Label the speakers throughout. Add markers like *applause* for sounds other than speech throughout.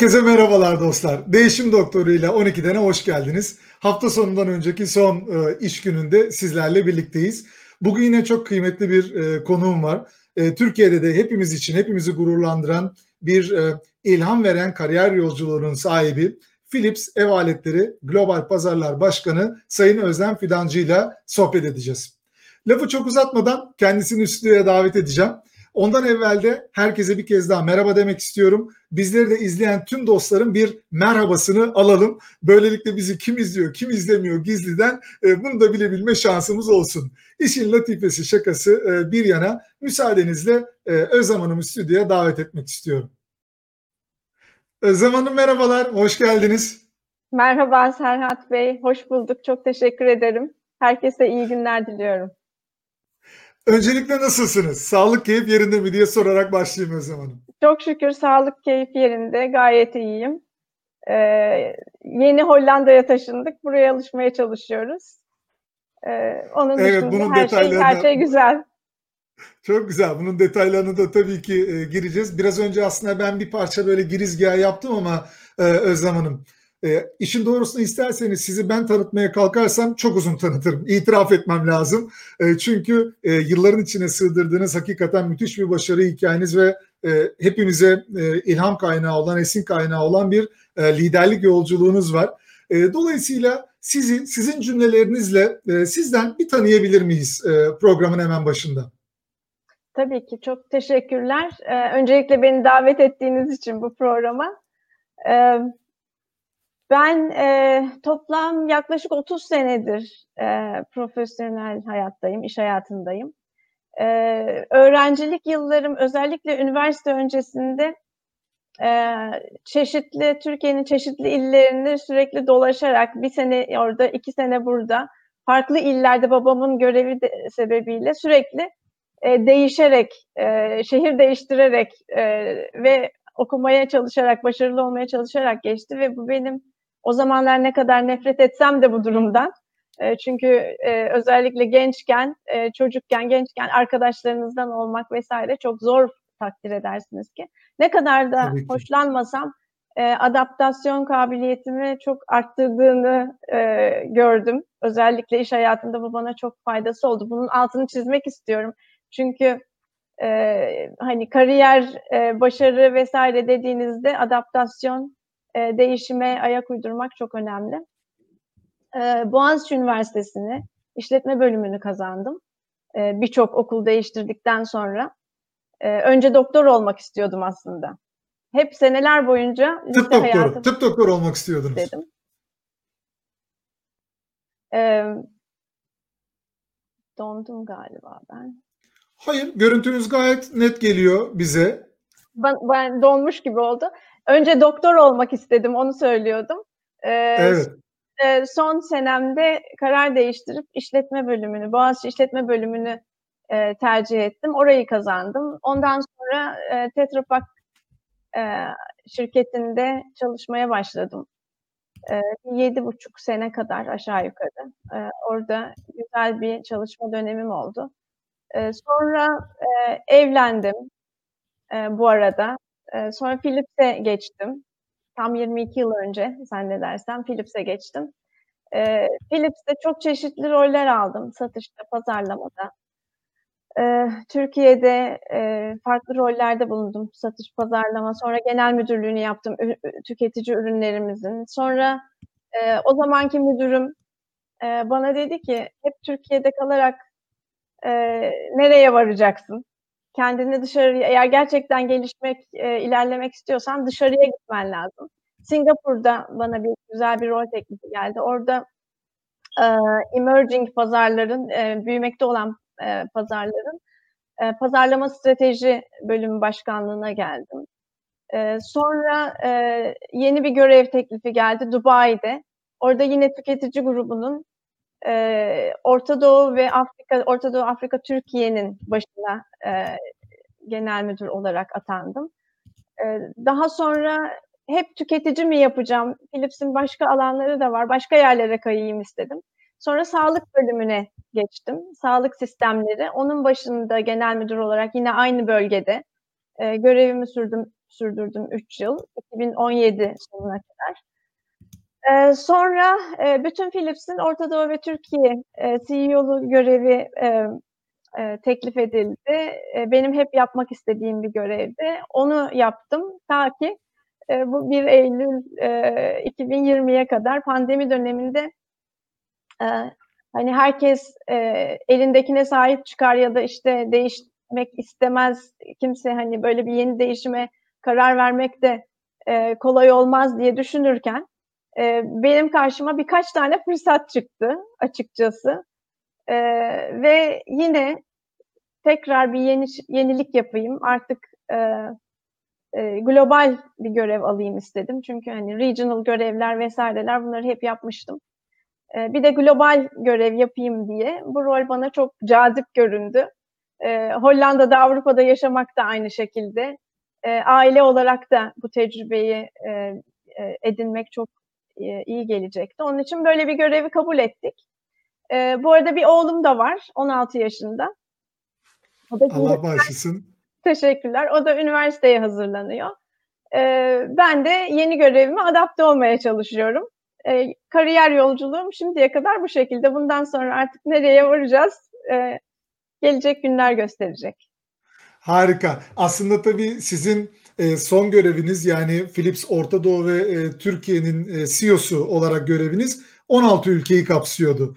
Speaker 1: Herkese merhabalar dostlar. Değişim Doktoru ile 12'dene hoş geldiniz. Hafta sonundan önceki son e, iş gününde sizlerle birlikteyiz. Bugün yine çok kıymetli bir e, konuğum var. E, Türkiye'de de hepimiz için hepimizi gururlandıran bir ilham veren kariyer yolculuğunun sahibi Philips Ev Aletleri Global Pazarlar Başkanı Sayın Özlem Fidancı ile sohbet edeceğiz. Lafı çok uzatmadan kendisini stüdyoya davet edeceğim. Ondan evvel de herkese bir kez daha merhaba demek istiyorum. Bizleri de izleyen tüm dostların bir merhabasını alalım. Böylelikle bizi kim izliyor, kim izlemiyor gizliden e, bunu da bilebilme şansımız olsun. İşin latifesi, şakası e, bir yana müsaadenizle e, Özlem Hanım'ı stüdyoya davet etmek istiyorum. Özlem Hanım merhabalar, hoş geldiniz.
Speaker 2: Merhaba Serhat Bey, hoş bulduk. Çok teşekkür ederim. Herkese iyi günler diliyorum.
Speaker 1: Öncelikle nasılsınız? Sağlık keyif yerinde mi diye sorarak başlayayım Özlem Hanım.
Speaker 2: Çok şükür sağlık keyif yerinde. Gayet iyiyim. Ee, yeni Hollanda'ya taşındık. Buraya alışmaya çalışıyoruz. Ee, onun evet, dışında bunun her, şey, her şey güzel.
Speaker 1: Çok güzel. Bunun detaylarını da tabii ki e, gireceğiz. Biraz önce aslında ben bir parça böyle girizgah yaptım ama e, Özlem Hanım e, işin doğrusunu isterseniz sizi ben tanıtmaya kalkarsam çok uzun tanıtırım. İtiraf etmem lazım. E, çünkü e, yılların içine sığdırdığınız hakikaten müthiş bir başarı hikayeniz ve e, hepimize e, ilham kaynağı olan, esin kaynağı olan bir e, liderlik yolculuğunuz var. E, dolayısıyla sizi sizin cümlelerinizle e, sizden bir tanıyabilir miyiz e, programın hemen başında?
Speaker 2: Tabii ki çok teşekkürler. Ee, öncelikle beni davet ettiğiniz için bu programa. Ee, ben e, toplam yaklaşık 30 senedir e, profesyonel hayattayım, iş hayatındayım. E, öğrencilik yıllarım özellikle üniversite öncesinde e, çeşitli, Türkiye'nin çeşitli illerinde sürekli dolaşarak bir sene orada, iki sene burada, farklı illerde babamın görevi de, sebebiyle sürekli e, değişerek, e, şehir değiştirerek e, ve okumaya çalışarak, başarılı olmaya çalışarak geçti ve bu benim o zamanlar ne kadar nefret etsem de bu durumdan. E, çünkü e, özellikle gençken, e, çocukken, gençken arkadaşlarınızdan olmak vesaire çok zor takdir edersiniz ki. Ne kadar da hoşlanmasam e, adaptasyon kabiliyetimi çok arttırdığını e, gördüm. Özellikle iş hayatında bu bana çok faydası oldu. Bunun altını çizmek istiyorum. Çünkü e, hani kariyer, e, başarı vesaire dediğinizde adaptasyon e, değişime ayak uydurmak çok önemli. E, Boğaziçi Üniversitesi'ni işletme bölümünü kazandım. E, Birçok okul değiştirdikten sonra. E, önce doktor olmak istiyordum aslında. Hep seneler boyunca
Speaker 1: tıp doktoru, hayatım tıp doktoru olmak istiyordunuz. Dedim.
Speaker 2: E, dondum galiba ben.
Speaker 1: Hayır, görüntünüz gayet net geliyor bize.
Speaker 2: Ben, ben donmuş gibi oldu. Önce doktor olmak istedim, onu söylüyordum. Ee, evet. E, son senemde karar değiştirip işletme bölümünü, Boğaziçi işletme bölümünü e, tercih ettim. Orayı kazandım. Ondan sonra e, Tetra e, şirketinde çalışmaya başladım. E, yedi buçuk sene kadar aşağı yukarı. E, orada güzel bir çalışma dönemim oldu. E, sonra e, evlendim e, bu arada. E, sonra Philips'e geçtim. Tam 22 yıl önce zannedersem Philips'e geçtim. E, Philips'te çok çeşitli roller aldım. Satışta, pazarlamada. E, Türkiye'de e, farklı rollerde bulundum. Satış, pazarlama. Sonra genel müdürlüğünü yaptım tüketici ürünlerimizin. Sonra e, o zamanki müdürüm e, bana dedi ki hep Türkiye'de kalarak e, nereye varacaksın? Kendini dışarıya eğer gerçekten gelişmek, e, ilerlemek istiyorsan dışarıya gitmen lazım. Singapur'da bana bir güzel bir rol teklifi geldi. Orada e, emerging pazarların, e, büyümekte olan e, pazarların e, pazarlama strateji bölümü başkanlığına geldim. E, sonra e, yeni bir görev teklifi geldi Dubai'de. Orada yine tüketici grubunun e, Orta Doğu ve Afrika, Orta Doğu Afrika Türkiye'nin başına e, genel müdür olarak atandım. E, daha sonra hep tüketici mi yapacağım? Philips'in başka alanları da var. Başka yerlere kayayım istedim. Sonra sağlık bölümüne geçtim. Sağlık sistemleri. Onun başında genel müdür olarak yine aynı bölgede e, görevimi sürdüm. sürdürdüm 3 yıl. 2017 sonuna kadar. Ee, sonra e, bütün Philips'in Orta Doğu ve Türkiye e, CEO'lu görevi e, e, teklif edildi. E, benim hep yapmak istediğim bir görevdi. Onu yaptım ta ki e, bu 1 Eylül e, 2020'ye kadar pandemi döneminde e, hani herkes e, elindekine sahip çıkar ya da işte değişmek istemez. Kimse hani böyle bir yeni değişime karar vermek de e, kolay olmaz diye düşünürken e, benim karşıma birkaç tane fırsat çıktı açıkçası. E, ve yine tekrar bir yeni yenilik yapayım. Artık e, e, global bir görev alayım istedim. Çünkü hani regional görevler vesaireler bunları hep yapmıştım. E, bir de global görev yapayım diye bu rol bana çok cazip göründü. E, Hollanda'da, Avrupa'da yaşamak da aynı şekilde. E, aile olarak da bu tecrübeyi e, e, edinmek çok e, iyi gelecekti. Onun için böyle bir görevi kabul ettik. E, bu arada bir oğlum da var, 16 yaşında.
Speaker 1: O da Allah bağışlasın.
Speaker 2: Teşekkürler. O da üniversiteye hazırlanıyor. E, ben de yeni görevime adapte olmaya çalışıyorum. E, kariyer yolculuğum şimdiye kadar bu şekilde. Bundan sonra artık nereye varacağız? E, gelecek günler gösterecek.
Speaker 1: Harika. Aslında tabii sizin e, son göreviniz yani Philips Orta Doğu ve e, Türkiye'nin e, CEO'su olarak göreviniz 16 ülkeyi kapsıyordu.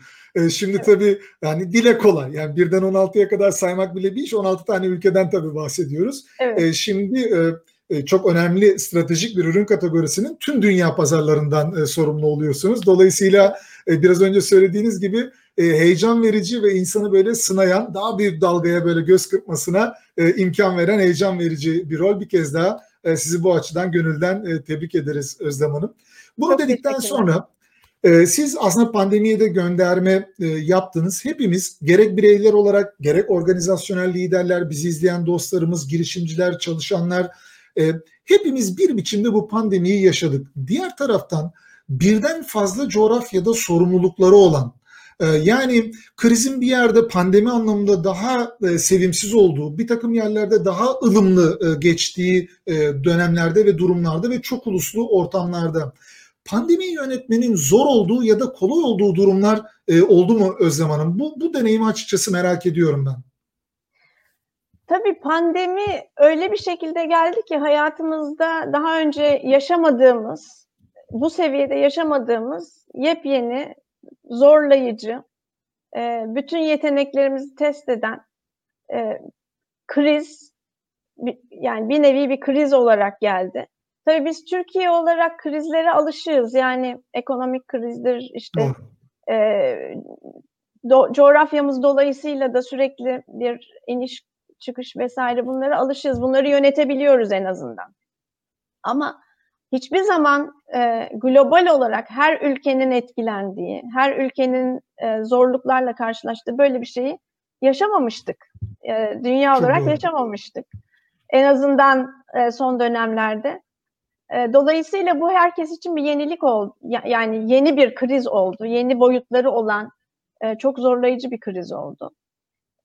Speaker 1: Şimdi evet. tabii yani dile kolay. Yani birden 16'ya kadar saymak bile bir iş. 16 tane ülkeden tabii bahsediyoruz. Evet. Şimdi çok önemli stratejik bir ürün kategorisinin tüm dünya pazarlarından sorumlu oluyorsunuz. Dolayısıyla biraz önce söylediğiniz gibi heyecan verici ve insanı böyle sınayan, daha büyük dalgaya böyle göz kırpmasına imkan veren heyecan verici bir rol. Bir kez daha sizi bu açıdan gönülden tebrik ederiz Özlem Hanım. Bunu Çok dedikten sonra siz aslında pandemiye de gönderme yaptınız. Hepimiz gerek bireyler olarak gerek organizasyonel liderler, bizi izleyen dostlarımız, girişimciler, çalışanlar hepimiz bir biçimde bu pandemiyi yaşadık. Diğer taraftan birden fazla coğrafyada sorumlulukları olan yani krizin bir yerde pandemi anlamında daha sevimsiz olduğu, bir takım yerlerde daha ılımlı geçtiği dönemlerde ve durumlarda ve çok uluslu ortamlarda pandemi yönetmenin zor olduğu ya da kolay olduğu durumlar oldu mu Özlem Hanım? Bu, bu deneyimi açıkçası merak ediyorum ben.
Speaker 2: Tabii pandemi öyle bir şekilde geldi ki hayatımızda daha önce yaşamadığımız, bu seviyede yaşamadığımız yepyeni, zorlayıcı, bütün yeteneklerimizi test eden kriz, yani bir nevi bir kriz olarak geldi. Tabii biz Türkiye olarak krizlere alışığız. Yani ekonomik krizdir, işte e, do, coğrafyamız dolayısıyla da sürekli bir iniş çıkış vesaire bunlara alışığız. Bunları yönetebiliyoruz en azından. Ama hiçbir zaman e, global olarak her ülkenin etkilendiği, her ülkenin e, zorluklarla karşılaştığı böyle bir şeyi yaşamamıştık. E, dünya olarak yaşamamıştık. En azından e, son dönemlerde. E, dolayısıyla bu herkes için bir yenilik oldu. Yani yeni bir kriz oldu. Yeni boyutları olan e, çok zorlayıcı bir kriz oldu.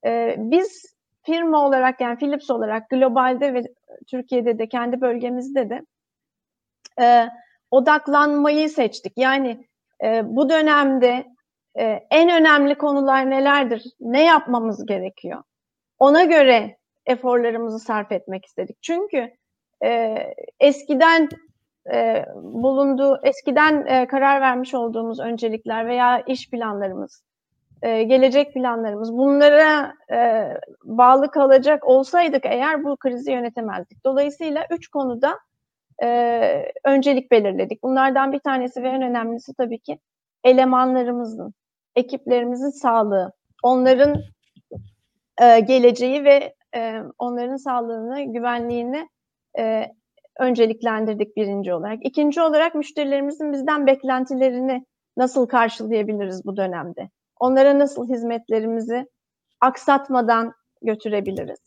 Speaker 2: E, biz firma olarak yani Philips olarak globalde ve Türkiye'de de kendi bölgemizde de odaklanmayı seçtik. Yani bu dönemde en önemli konular nelerdir? Ne yapmamız gerekiyor? Ona göre eforlarımızı sarf etmek istedik. Çünkü e, eskiden e, bulunduğu, eskiden e, karar vermiş olduğumuz öncelikler veya iş planlarımız, e, gelecek planlarımız bunlara e, bağlı kalacak olsaydık eğer bu krizi yönetemezdik. Dolayısıyla üç konuda e, öncelik belirledik. Bunlardan bir tanesi ve en önemlisi tabii ki elemanlarımızın, ekiplerimizin sağlığı, onların e, geleceği ve e, onların sağlığını, güvenliğini e, önceliklendirdik birinci olarak. İkinci olarak müşterilerimizin bizden beklentilerini nasıl karşılayabiliriz bu dönemde? Onlara nasıl hizmetlerimizi aksatmadan götürebiliriz?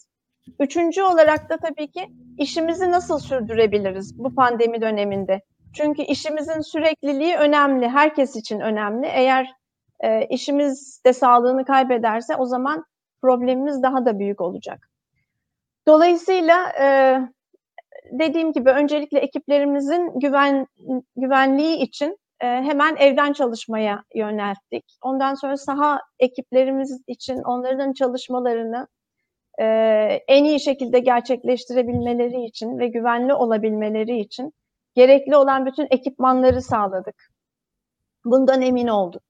Speaker 2: Üçüncü olarak da tabii ki işimizi nasıl sürdürebiliriz bu pandemi döneminde? Çünkü işimizin sürekliliği önemli, herkes için önemli. Eğer e, işimiz de sağlığını kaybederse o zaman problemimiz daha da büyük olacak. Dolayısıyla e, dediğim gibi öncelikle ekiplerimizin güven güvenliği için e, hemen evden çalışmaya yönelttik. Ondan sonra saha ekiplerimiz için onların çalışmalarını e, en iyi şekilde gerçekleştirebilmeleri için ve güvenli olabilmeleri için gerekli olan bütün ekipmanları sağladık. Bundan emin olduk.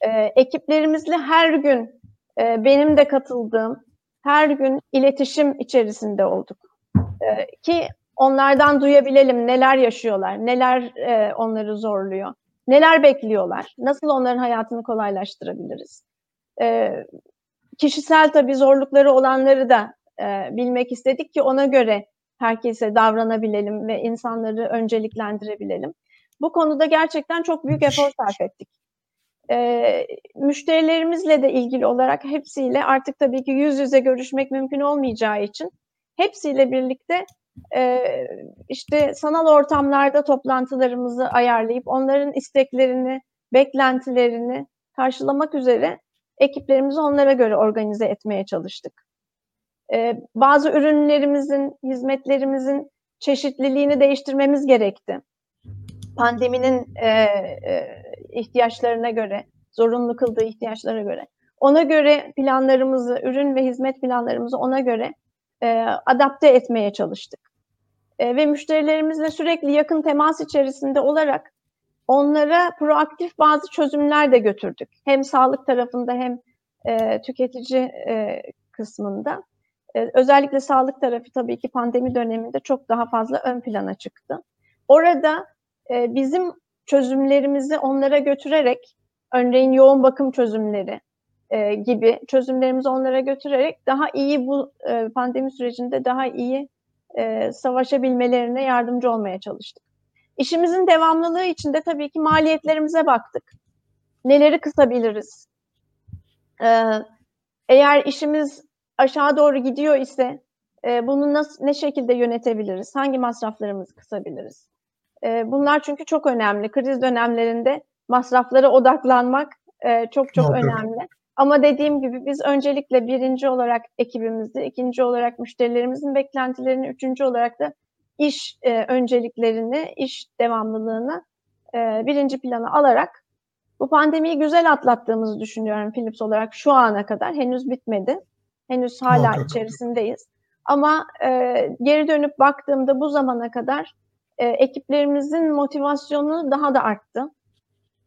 Speaker 2: E, ekiplerimizle her gün e, benim de katıldığım her gün iletişim içerisinde olduk. E, ki onlardan duyabilelim neler yaşıyorlar, neler e, onları zorluyor, neler bekliyorlar, nasıl onların hayatını kolaylaştırabiliriz. E, kişisel tabii zorlukları olanları da e, bilmek istedik ki ona göre herkese davranabilelim ve insanları önceliklendirebilelim. Bu konuda gerçekten çok büyük efor sarf ettik. E, müşterilerimizle de ilgili olarak hepsiyle artık tabii ki yüz yüze görüşmek mümkün olmayacağı için hepsiyle birlikte e, işte sanal ortamlarda toplantılarımızı ayarlayıp onların isteklerini, beklentilerini karşılamak üzere ekiplerimizi onlara göre organize etmeye çalıştık. Ee, bazı ürünlerimizin, hizmetlerimizin çeşitliliğini değiştirmemiz gerekti. Pandeminin e, e, ihtiyaçlarına göre, zorunlu kıldığı ihtiyaçlara göre. Ona göre planlarımızı, ürün ve hizmet planlarımızı ona göre e, adapte etmeye çalıştık. E, ve müşterilerimizle sürekli yakın temas içerisinde olarak onlara proaktif bazı çözümler de götürdük. Hem sağlık tarafında hem e, tüketici e, kısmında. E, özellikle sağlık tarafı tabii ki pandemi döneminde çok daha fazla ön plana çıktı. Orada e, bizim çözümlerimizi onlara götürerek, örneğin yoğun bakım çözümleri e, gibi çözümlerimizi onlara götürerek daha iyi bu e, pandemi sürecinde daha iyi e, savaşabilmelerine yardımcı olmaya çalıştık. İşimizin devamlılığı için de tabii ki maliyetlerimize baktık. Neleri kısabiliriz? Ee, eğer işimiz aşağı doğru gidiyor ise e, bunu nasıl, ne şekilde yönetebiliriz? Hangi masraflarımızı kısabiliriz? E, bunlar çünkü çok önemli. Kriz dönemlerinde masraflara odaklanmak e, çok çok evet. önemli. Ama dediğim gibi biz öncelikle birinci olarak ekibimizi, ikinci olarak müşterilerimizin beklentilerini, üçüncü olarak da iş e, önceliklerini, iş devamlılığını e, birinci plana alarak bu pandemiyi güzel atlattığımızı düşünüyorum Philips olarak şu ana kadar. Henüz bitmedi. Henüz hala Muhakkak. içerisindeyiz. Ama e, geri dönüp baktığımda bu zamana kadar e, ekiplerimizin motivasyonu daha da arttı.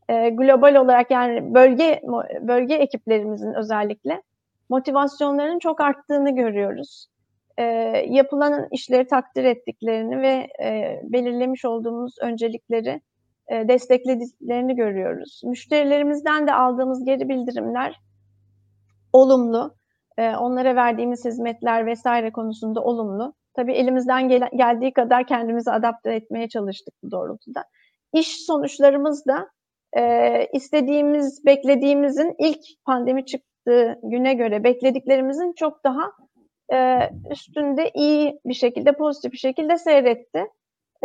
Speaker 2: E, global olarak yani bölge bölge ekiplerimizin özellikle motivasyonlarının çok arttığını görüyoruz e, yapılan işleri takdir ettiklerini ve e, belirlemiş olduğumuz öncelikleri e, desteklediklerini görüyoruz. Müşterilerimizden de aldığımız geri bildirimler olumlu. E, onlara verdiğimiz hizmetler vesaire konusunda olumlu. Tabii elimizden gel- geldiği kadar kendimizi adapte etmeye çalıştık bu doğrultuda. İş sonuçlarımız da e, istediğimiz, beklediğimizin ilk pandemi çıktığı güne göre beklediklerimizin çok daha e, üstünde iyi bir şekilde, pozitif bir şekilde seyretti.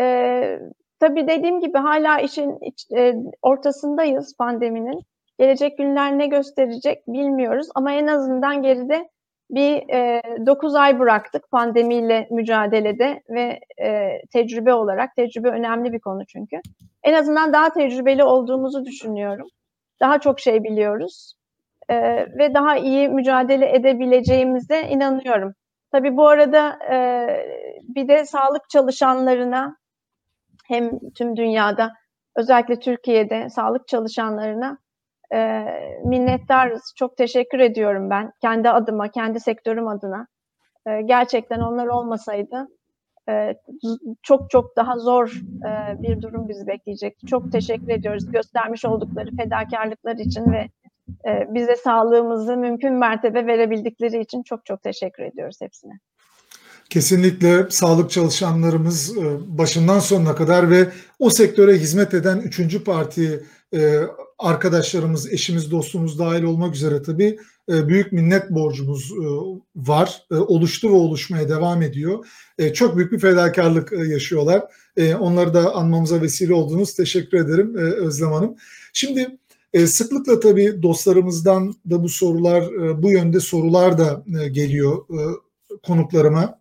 Speaker 2: E, tabii dediğim gibi hala işin iç, e, ortasındayız pandeminin. Gelecek günler ne gösterecek bilmiyoruz ama en azından geride bir e, 9 ay bıraktık pandemiyle mücadelede ve e, tecrübe olarak. Tecrübe önemli bir konu çünkü. En azından daha tecrübeli olduğumuzu düşünüyorum. Daha çok şey biliyoruz e, ve daha iyi mücadele edebileceğimize inanıyorum. Tabii bu arada e, bir de sağlık çalışanlarına hem tüm dünyada özellikle Türkiye'de sağlık çalışanlarına e, minnettarız. Çok teşekkür ediyorum ben kendi adıma, kendi sektörüm adına. E, gerçekten onlar olmasaydı e, çok çok daha zor e, bir durum bizi bekleyecek. Çok teşekkür ediyoruz göstermiş oldukları fedakarlıklar için ve e, bize sağlığımızı mümkün mertebe verebildikleri için çok çok teşekkür ediyoruz hepsine.
Speaker 1: Kesinlikle sağlık çalışanlarımız e, başından sonuna kadar ve o sektöre hizmet eden üçüncü parti e, arkadaşlarımız, eşimiz, dostumuz dahil olmak üzere tabii e, büyük minnet borcumuz var. Oluştu ve oluşmaya devam ediyor. Çok büyük bir fedakarlık yaşıyorlar. Onları da anmamıza vesile oldunuz. Teşekkür ederim Özlem Hanım. Şimdi e, sıklıkla tabii dostlarımızdan da bu sorular, e, bu yönde sorular da e, geliyor e, konuklarıma.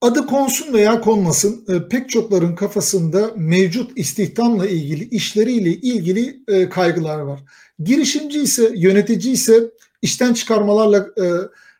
Speaker 1: Adı konsun veya konmasın e, pek çokların kafasında mevcut istihdamla ilgili işleriyle ilgili e, kaygılar var. Girişimci ise yönetici ise işten çıkarmalarla e,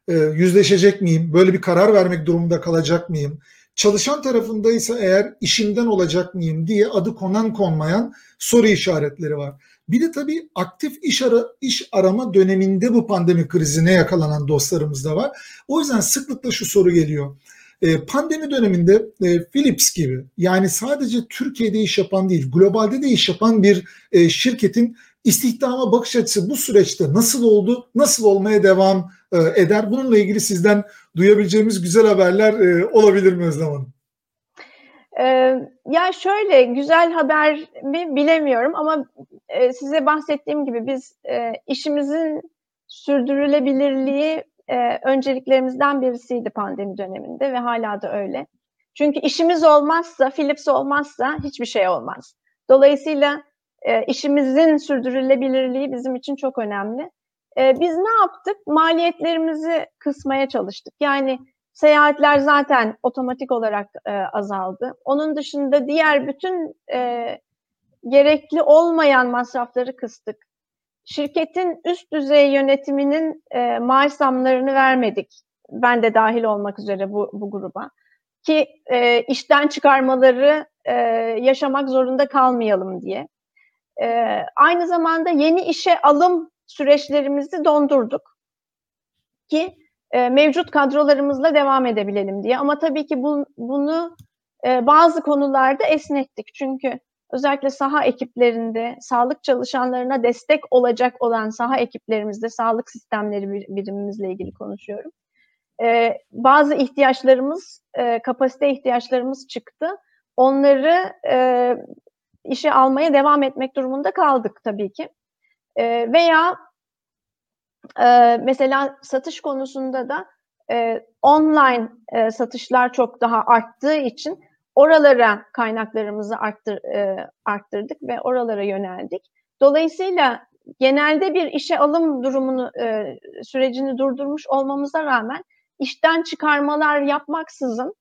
Speaker 1: e, yüzleşecek miyim? Böyle bir karar vermek durumunda kalacak mıyım? Çalışan tarafındaysa eğer işimden olacak mıyım diye adı konan konmayan soru işaretleri var. Bir de tabii aktif iş, ara, iş arama döneminde bu pandemi krizine yakalanan dostlarımız da var. O yüzden sıklıkla şu soru geliyor. E, pandemi döneminde e, Philips gibi yani sadece Türkiye'de iş yapan değil globalde de iş yapan bir e, şirketin istihdama bakış açısı bu süreçte nasıl oldu, nasıl olmaya devam eder? Bununla ilgili sizden duyabileceğimiz güzel haberler olabilir mi Özlem Hanım?
Speaker 2: ya şöyle güzel haber mi bilemiyorum ama size bahsettiğim gibi biz işimizin sürdürülebilirliği e, önceliklerimizden birisiydi pandemi döneminde ve hala da öyle. Çünkü işimiz olmazsa, Philips olmazsa hiçbir şey olmaz. Dolayısıyla e, işimizin sürdürülebilirliği bizim için çok önemli. E, biz ne yaptık? Maliyetlerimizi kısmaya çalıştık. Yani seyahatler zaten otomatik olarak e, azaldı. Onun dışında diğer bütün e, gerekli olmayan masrafları kıstık şirketin üst düzey yönetiminin e, maaş zamlarını vermedik. Ben de dahil olmak üzere bu, bu gruba. Ki e, işten çıkarmaları e, yaşamak zorunda kalmayalım diye. E, aynı zamanda yeni işe alım süreçlerimizi dondurduk. Ki e, mevcut kadrolarımızla devam edebilelim diye. Ama tabii ki bu, bunu e, bazı konularda esnettik. Çünkü özellikle saha ekiplerinde sağlık çalışanlarına destek olacak olan saha ekiplerimizde sağlık sistemleri birimimizle ilgili konuşuyorum. Ee, bazı ihtiyaçlarımız, e, kapasite ihtiyaçlarımız çıktı. Onları e, işe almaya devam etmek durumunda kaldık tabii ki. E, veya e, mesela satış konusunda da e, online e, satışlar çok daha arttığı için oralara kaynaklarımızı arttır, e, arttırdık ve oralara yöneldik. Dolayısıyla genelde bir işe alım durumunu e, sürecini durdurmuş olmamıza rağmen işten çıkarmalar yapmaksızın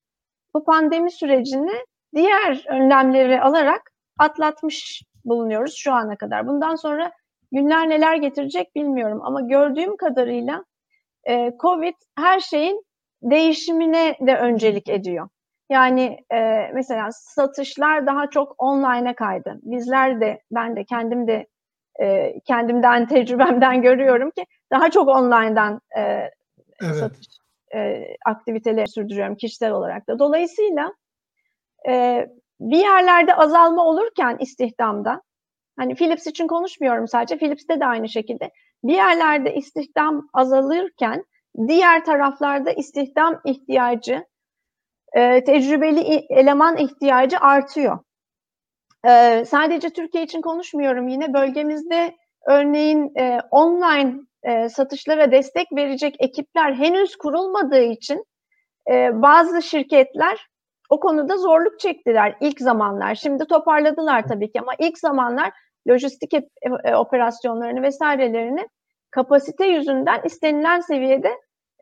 Speaker 2: bu pandemi sürecini diğer önlemleri alarak atlatmış bulunuyoruz şu ana kadar. Bundan sonra günler neler getirecek bilmiyorum ama gördüğüm kadarıyla e, Covid her şeyin değişimine de öncelik ediyor. Yani e, mesela satışlar daha çok online'a kaydı. Bizler de, ben de kendim de e, kendimden, tecrübemden *laughs* görüyorum ki daha çok online'dan e, evet. satış e, aktiviteleri sürdürüyorum kişisel olarak da. Dolayısıyla e, bir yerlerde azalma olurken istihdamda, hani Philips için konuşmuyorum sadece, Philips'te de aynı şekilde bir yerlerde istihdam azalırken diğer taraflarda istihdam ihtiyacı e, tecrübeli eleman ihtiyacı artıyor. E, sadece Türkiye için konuşmuyorum yine bölgemizde örneğin e, online e, satışlara destek verecek ekipler henüz kurulmadığı için e, bazı şirketler o konuda zorluk çektiler ilk zamanlar. Şimdi toparladılar tabii ki ama ilk zamanlar lojistik e, e, operasyonlarını vesairelerini kapasite yüzünden istenilen seviyede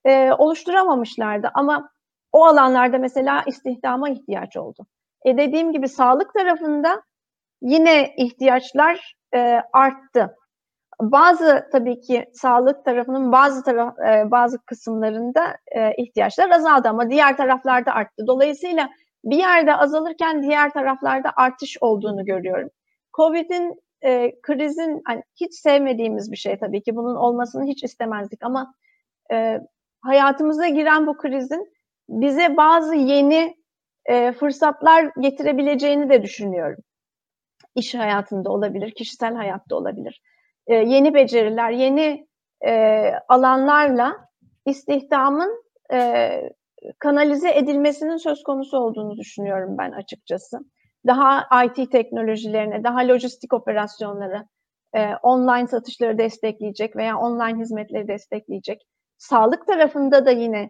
Speaker 2: e, oluşturamamışlardı. Ama o alanlarda mesela istihdama ihtiyaç oldu. E dediğim gibi sağlık tarafında yine ihtiyaçlar e, arttı. Bazı tabii ki sağlık tarafının bazı taraf e, bazı kısımlarında e, ihtiyaçlar azaldı ama diğer taraflarda arttı. Dolayısıyla bir yerde azalırken diğer taraflarda artış olduğunu görüyorum. Covid'in e, krizin hani hiç sevmediğimiz bir şey tabii ki bunun olmasını hiç istemezdik ama e, hayatımıza giren bu krizin bize bazı yeni e, fırsatlar getirebileceğini de düşünüyorum. İş hayatında olabilir, kişisel hayatta olabilir. E, yeni beceriler, yeni e, alanlarla istihdamın e, kanalize edilmesinin söz konusu olduğunu düşünüyorum ben açıkçası. Daha IT teknolojilerine, daha lojistik operasyonları, e, online satışları destekleyecek veya online hizmetleri destekleyecek. Sağlık tarafında da yine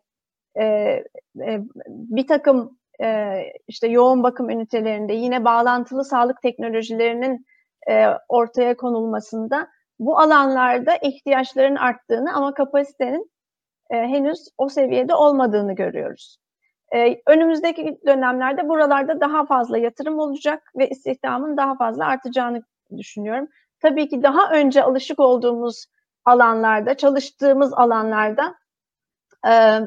Speaker 2: e, e, bir takım e, işte yoğun bakım ünitelerinde yine bağlantılı sağlık teknolojilerinin e, ortaya konulmasında bu alanlarda ihtiyaçların arttığını ama kapasitenin e, henüz o seviyede olmadığını görüyoruz. E, önümüzdeki dönemlerde buralarda daha fazla yatırım olacak ve istihdamın daha fazla artacağını düşünüyorum. Tabii ki daha önce alışık olduğumuz alanlarda, çalıştığımız alanlarda e,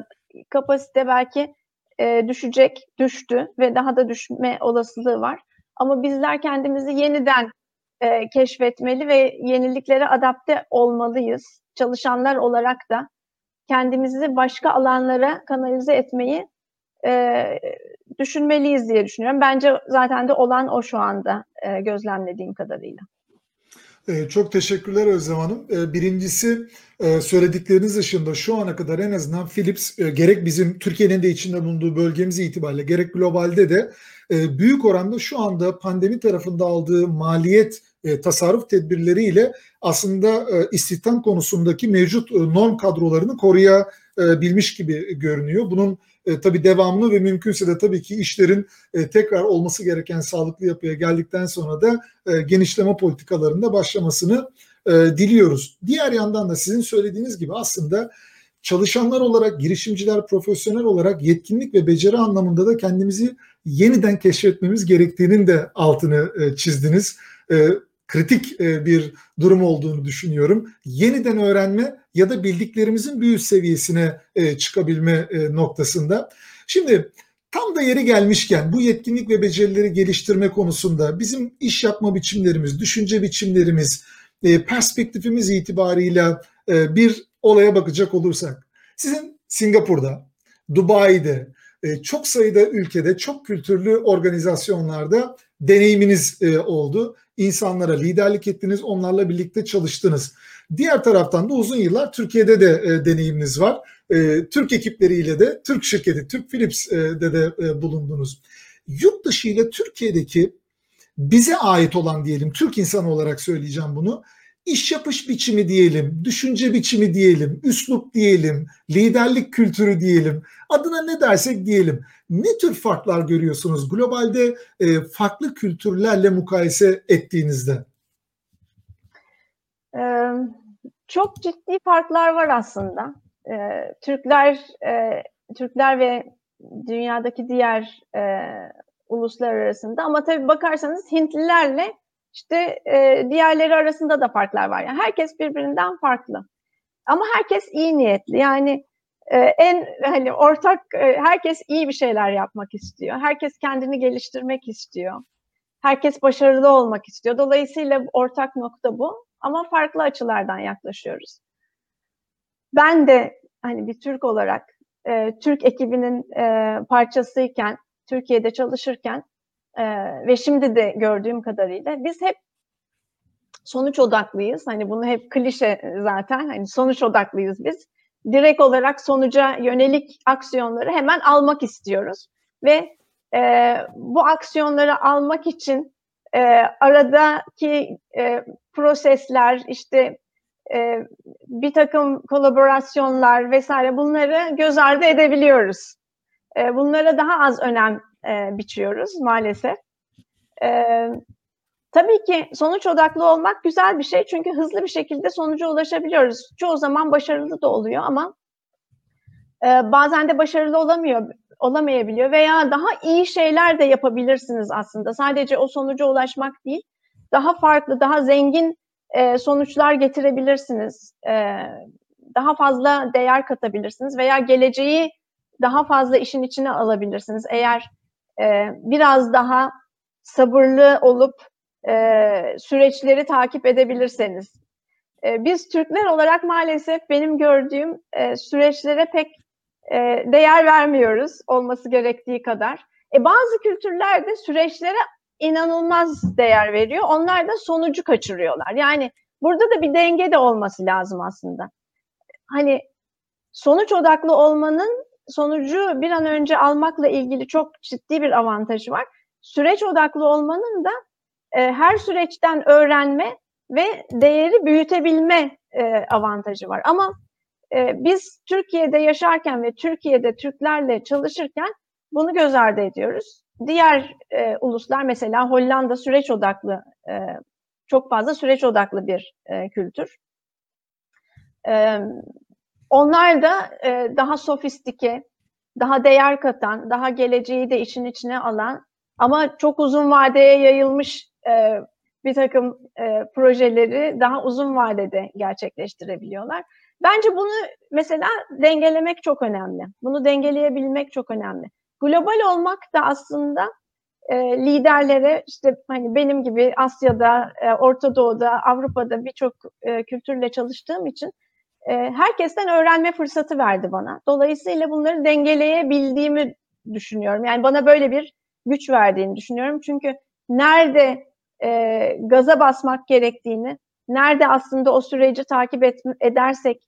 Speaker 2: kapasite belki e, düşecek, düştü ve daha da düşme olasılığı var. Ama bizler kendimizi yeniden e, keşfetmeli ve yeniliklere adapte olmalıyız. Çalışanlar olarak da kendimizi başka alanlara kanalize etmeyi e, düşünmeliyiz diye düşünüyorum. Bence zaten de olan o şu anda e, gözlemlediğim kadarıyla.
Speaker 1: Ee, çok teşekkürler Özlem Hanım. Ee, birincisi e, söyledikleriniz dışında şu ana kadar en azından Philips e, gerek bizim Türkiye'nin de içinde bulunduğu bölgemiz itibariyle gerek globalde de e, büyük oranda şu anda pandemi tarafında aldığı maliyet tasarruf tedbirleriyle aslında istihdam konusundaki mevcut norm kadrolarını koruyabilmiş gibi görünüyor. Bunun e, tabii devamlı ve mümkünse de tabii ki işlerin e, tekrar olması gereken sağlıklı yapıya geldikten sonra da e, genişleme politikalarında başlamasını e, diliyoruz. Diğer yandan da sizin söylediğiniz gibi aslında çalışanlar olarak, girişimciler, profesyonel olarak yetkinlik ve beceri anlamında da kendimizi yeniden keşfetmemiz gerektiğinin de altını e, çizdiniz. E, kritik e, bir durum olduğunu düşünüyorum. Yeniden öğrenme ya da bildiklerimizin üst seviyesine e, çıkabilme e, noktasında. Şimdi tam da yeri gelmişken bu yetkinlik ve becerileri geliştirme konusunda bizim iş yapma biçimlerimiz, düşünce biçimlerimiz, perspektifimiz itibarıyla bir olaya bakacak olursak. Sizin Singapur'da, Dubai'de, çok sayıda ülkede, çok kültürlü organizasyonlarda deneyiminiz oldu insanlara liderlik ettiniz, onlarla birlikte çalıştınız. Diğer taraftan da uzun yıllar Türkiye'de de e, deneyiminiz var. E, Türk ekipleriyle de, Türk şirketi, Türk Philips'de de e, bulundunuz. Yurt dışı ile Türkiye'deki bize ait olan diyelim, Türk insanı olarak söyleyeceğim bunu iş yapış biçimi diyelim, düşünce biçimi diyelim, üslup diyelim, liderlik kültürü diyelim, adına ne dersek diyelim. Ne tür farklar görüyorsunuz globalde e, farklı kültürlerle mukayese ettiğinizde?
Speaker 2: Çok ciddi farklar var aslında. Ee, Türkler, e, Türkler ve dünyadaki diğer e, uluslar arasında ama tabii bakarsanız Hintlilerle işte e, diğerleri arasında da farklar var. Yani herkes birbirinden farklı. Ama herkes iyi niyetli. Yani e, en hani ortak e, herkes iyi bir şeyler yapmak istiyor. Herkes kendini geliştirmek istiyor. Herkes başarılı olmak istiyor. Dolayısıyla ortak nokta bu. Ama farklı açılardan yaklaşıyoruz. Ben de hani bir Türk olarak e, Türk ekibinin e, parçasıyken, Türkiye'de çalışırken e, ve şimdi de gördüğüm kadarıyla biz hep sonuç odaklıyız. Hani bunu hep klişe zaten. Hani sonuç odaklıyız biz. Direkt olarak sonuca yönelik aksiyonları hemen almak istiyoruz ve e, bu aksiyonları almak için e, aradaki e, prosesler, işte e, bir takım kolaborasyonlar vesaire bunları göz ardı edebiliyoruz. E, bunlara daha az önem e, biçiyoruz maalesef. E, tabii ki sonuç odaklı olmak güzel bir şey çünkü hızlı bir şekilde sonuca ulaşabiliyoruz. Çoğu zaman başarılı da oluyor ama e, bazen de başarılı olamıyor, olamayabiliyor veya daha iyi şeyler de yapabilirsiniz aslında. Sadece o sonuca ulaşmak değil, daha farklı, daha zengin e, sonuçlar getirebilirsiniz. E, daha fazla değer katabilirsiniz veya geleceği daha fazla işin içine alabilirsiniz. Eğer e, biraz daha sabırlı olup e, süreçleri takip edebilirseniz. E, biz Türkler olarak maalesef benim gördüğüm e, süreçlere pek e, değer vermiyoruz olması gerektiği kadar. E, bazı kültürlerde süreçlere inanılmaz değer veriyor. Onlar da sonucu kaçırıyorlar. Yani burada da bir denge de olması lazım aslında. Hani sonuç odaklı olmanın sonucu bir an önce almakla ilgili çok ciddi bir avantajı var. Süreç odaklı olmanın da e, her süreçten öğrenme ve değeri büyütebilme e, avantajı var. Ama e, biz Türkiye'de yaşarken ve Türkiye'de Türklerle çalışırken bunu göz ardı ediyoruz. Diğer e, uluslar mesela Hollanda süreç odaklı, e, çok fazla süreç odaklı bir e, kültür. E, onlar da e, daha sofistike, daha değer katan, daha geleceği de işin içine alan ama çok uzun vadeye yayılmış e, bir takım e, projeleri daha uzun vadede gerçekleştirebiliyorlar. Bence bunu mesela dengelemek çok önemli. Bunu dengeleyebilmek çok önemli. Global olmak da aslında e, liderlere işte hani benim gibi Asya'da, e, Orta Doğu'da, Avrupa'da birçok e, kültürle çalıştığım için e, herkesten öğrenme fırsatı verdi bana. Dolayısıyla bunları dengeleyebildiğimi düşünüyorum. Yani bana böyle bir güç verdiğini düşünüyorum. Çünkü nerede e, gaza basmak gerektiğini, nerede aslında o süreci takip et, edersek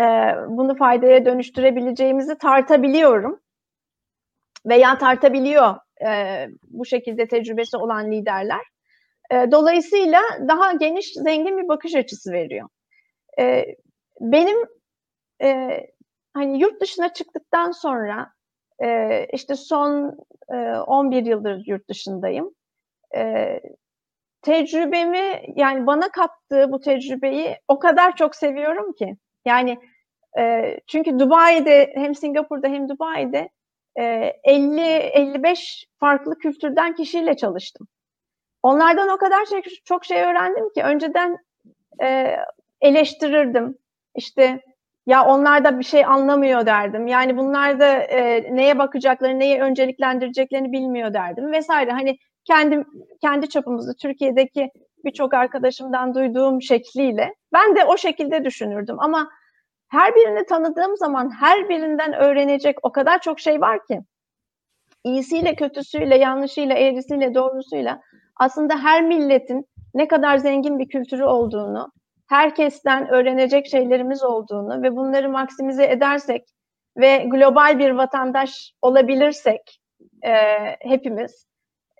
Speaker 2: e, bunu faydaya dönüştürebileceğimizi tartabiliyorum. Veya tartabiliyor e, bu şekilde tecrübesi olan liderler. E, dolayısıyla daha geniş, zengin bir bakış açısı veriyor. E, benim e, hani yurt dışına çıktıktan sonra e, işte son e, 11 yıldır yurt dışındayım. E, tecrübemi yani bana kattığı bu tecrübeyi o kadar çok seviyorum ki. Yani e, çünkü Dubai'de hem Singapur'da hem Dubai'de 50-55 farklı kültürden kişiyle çalıştım. Onlardan o kadar şey, çok şey öğrendim ki önceden e, eleştirirdim. İşte ya onlar da bir şey anlamıyor derdim. Yani bunlar da e, neye bakacaklarını, neye önceliklendireceklerini bilmiyor derdim vesaire. Hani kendim kendi çapımızda Türkiye'deki birçok arkadaşımdan duyduğum şekliyle ben de o şekilde düşünürdüm ama her birini tanıdığım zaman her birinden öğrenecek o kadar çok şey var ki. İyisiyle kötüsüyle yanlışıyla eğrisiyle doğrusuyla aslında her milletin ne kadar zengin bir kültürü olduğunu herkesten öğrenecek şeylerimiz olduğunu ve bunları maksimize edersek ve global bir vatandaş olabilirsek e, hepimiz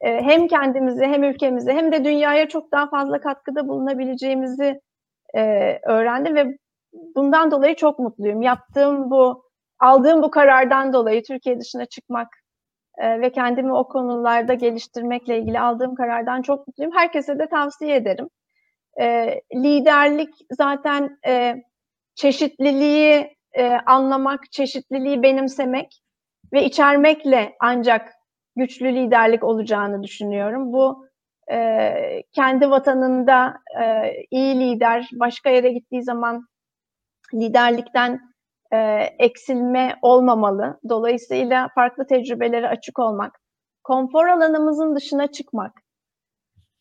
Speaker 2: e, hem kendimize hem ülkemize hem de dünyaya çok daha fazla katkıda bulunabileceğimizi e, öğrendim ve bundan dolayı çok mutluyum. Yaptığım bu, aldığım bu karardan dolayı Türkiye dışına çıkmak e, ve kendimi o konularda geliştirmekle ilgili aldığım karardan çok mutluyum. Herkese de tavsiye ederim. E, liderlik zaten e, çeşitliliği e, anlamak, çeşitliliği benimsemek ve içermekle ancak güçlü liderlik olacağını düşünüyorum. Bu e, kendi vatanında e, iyi lider, başka yere gittiği zaman liderlikten e, eksilme olmamalı. Dolayısıyla farklı tecrübelere açık olmak, konfor alanımızın dışına çıkmak,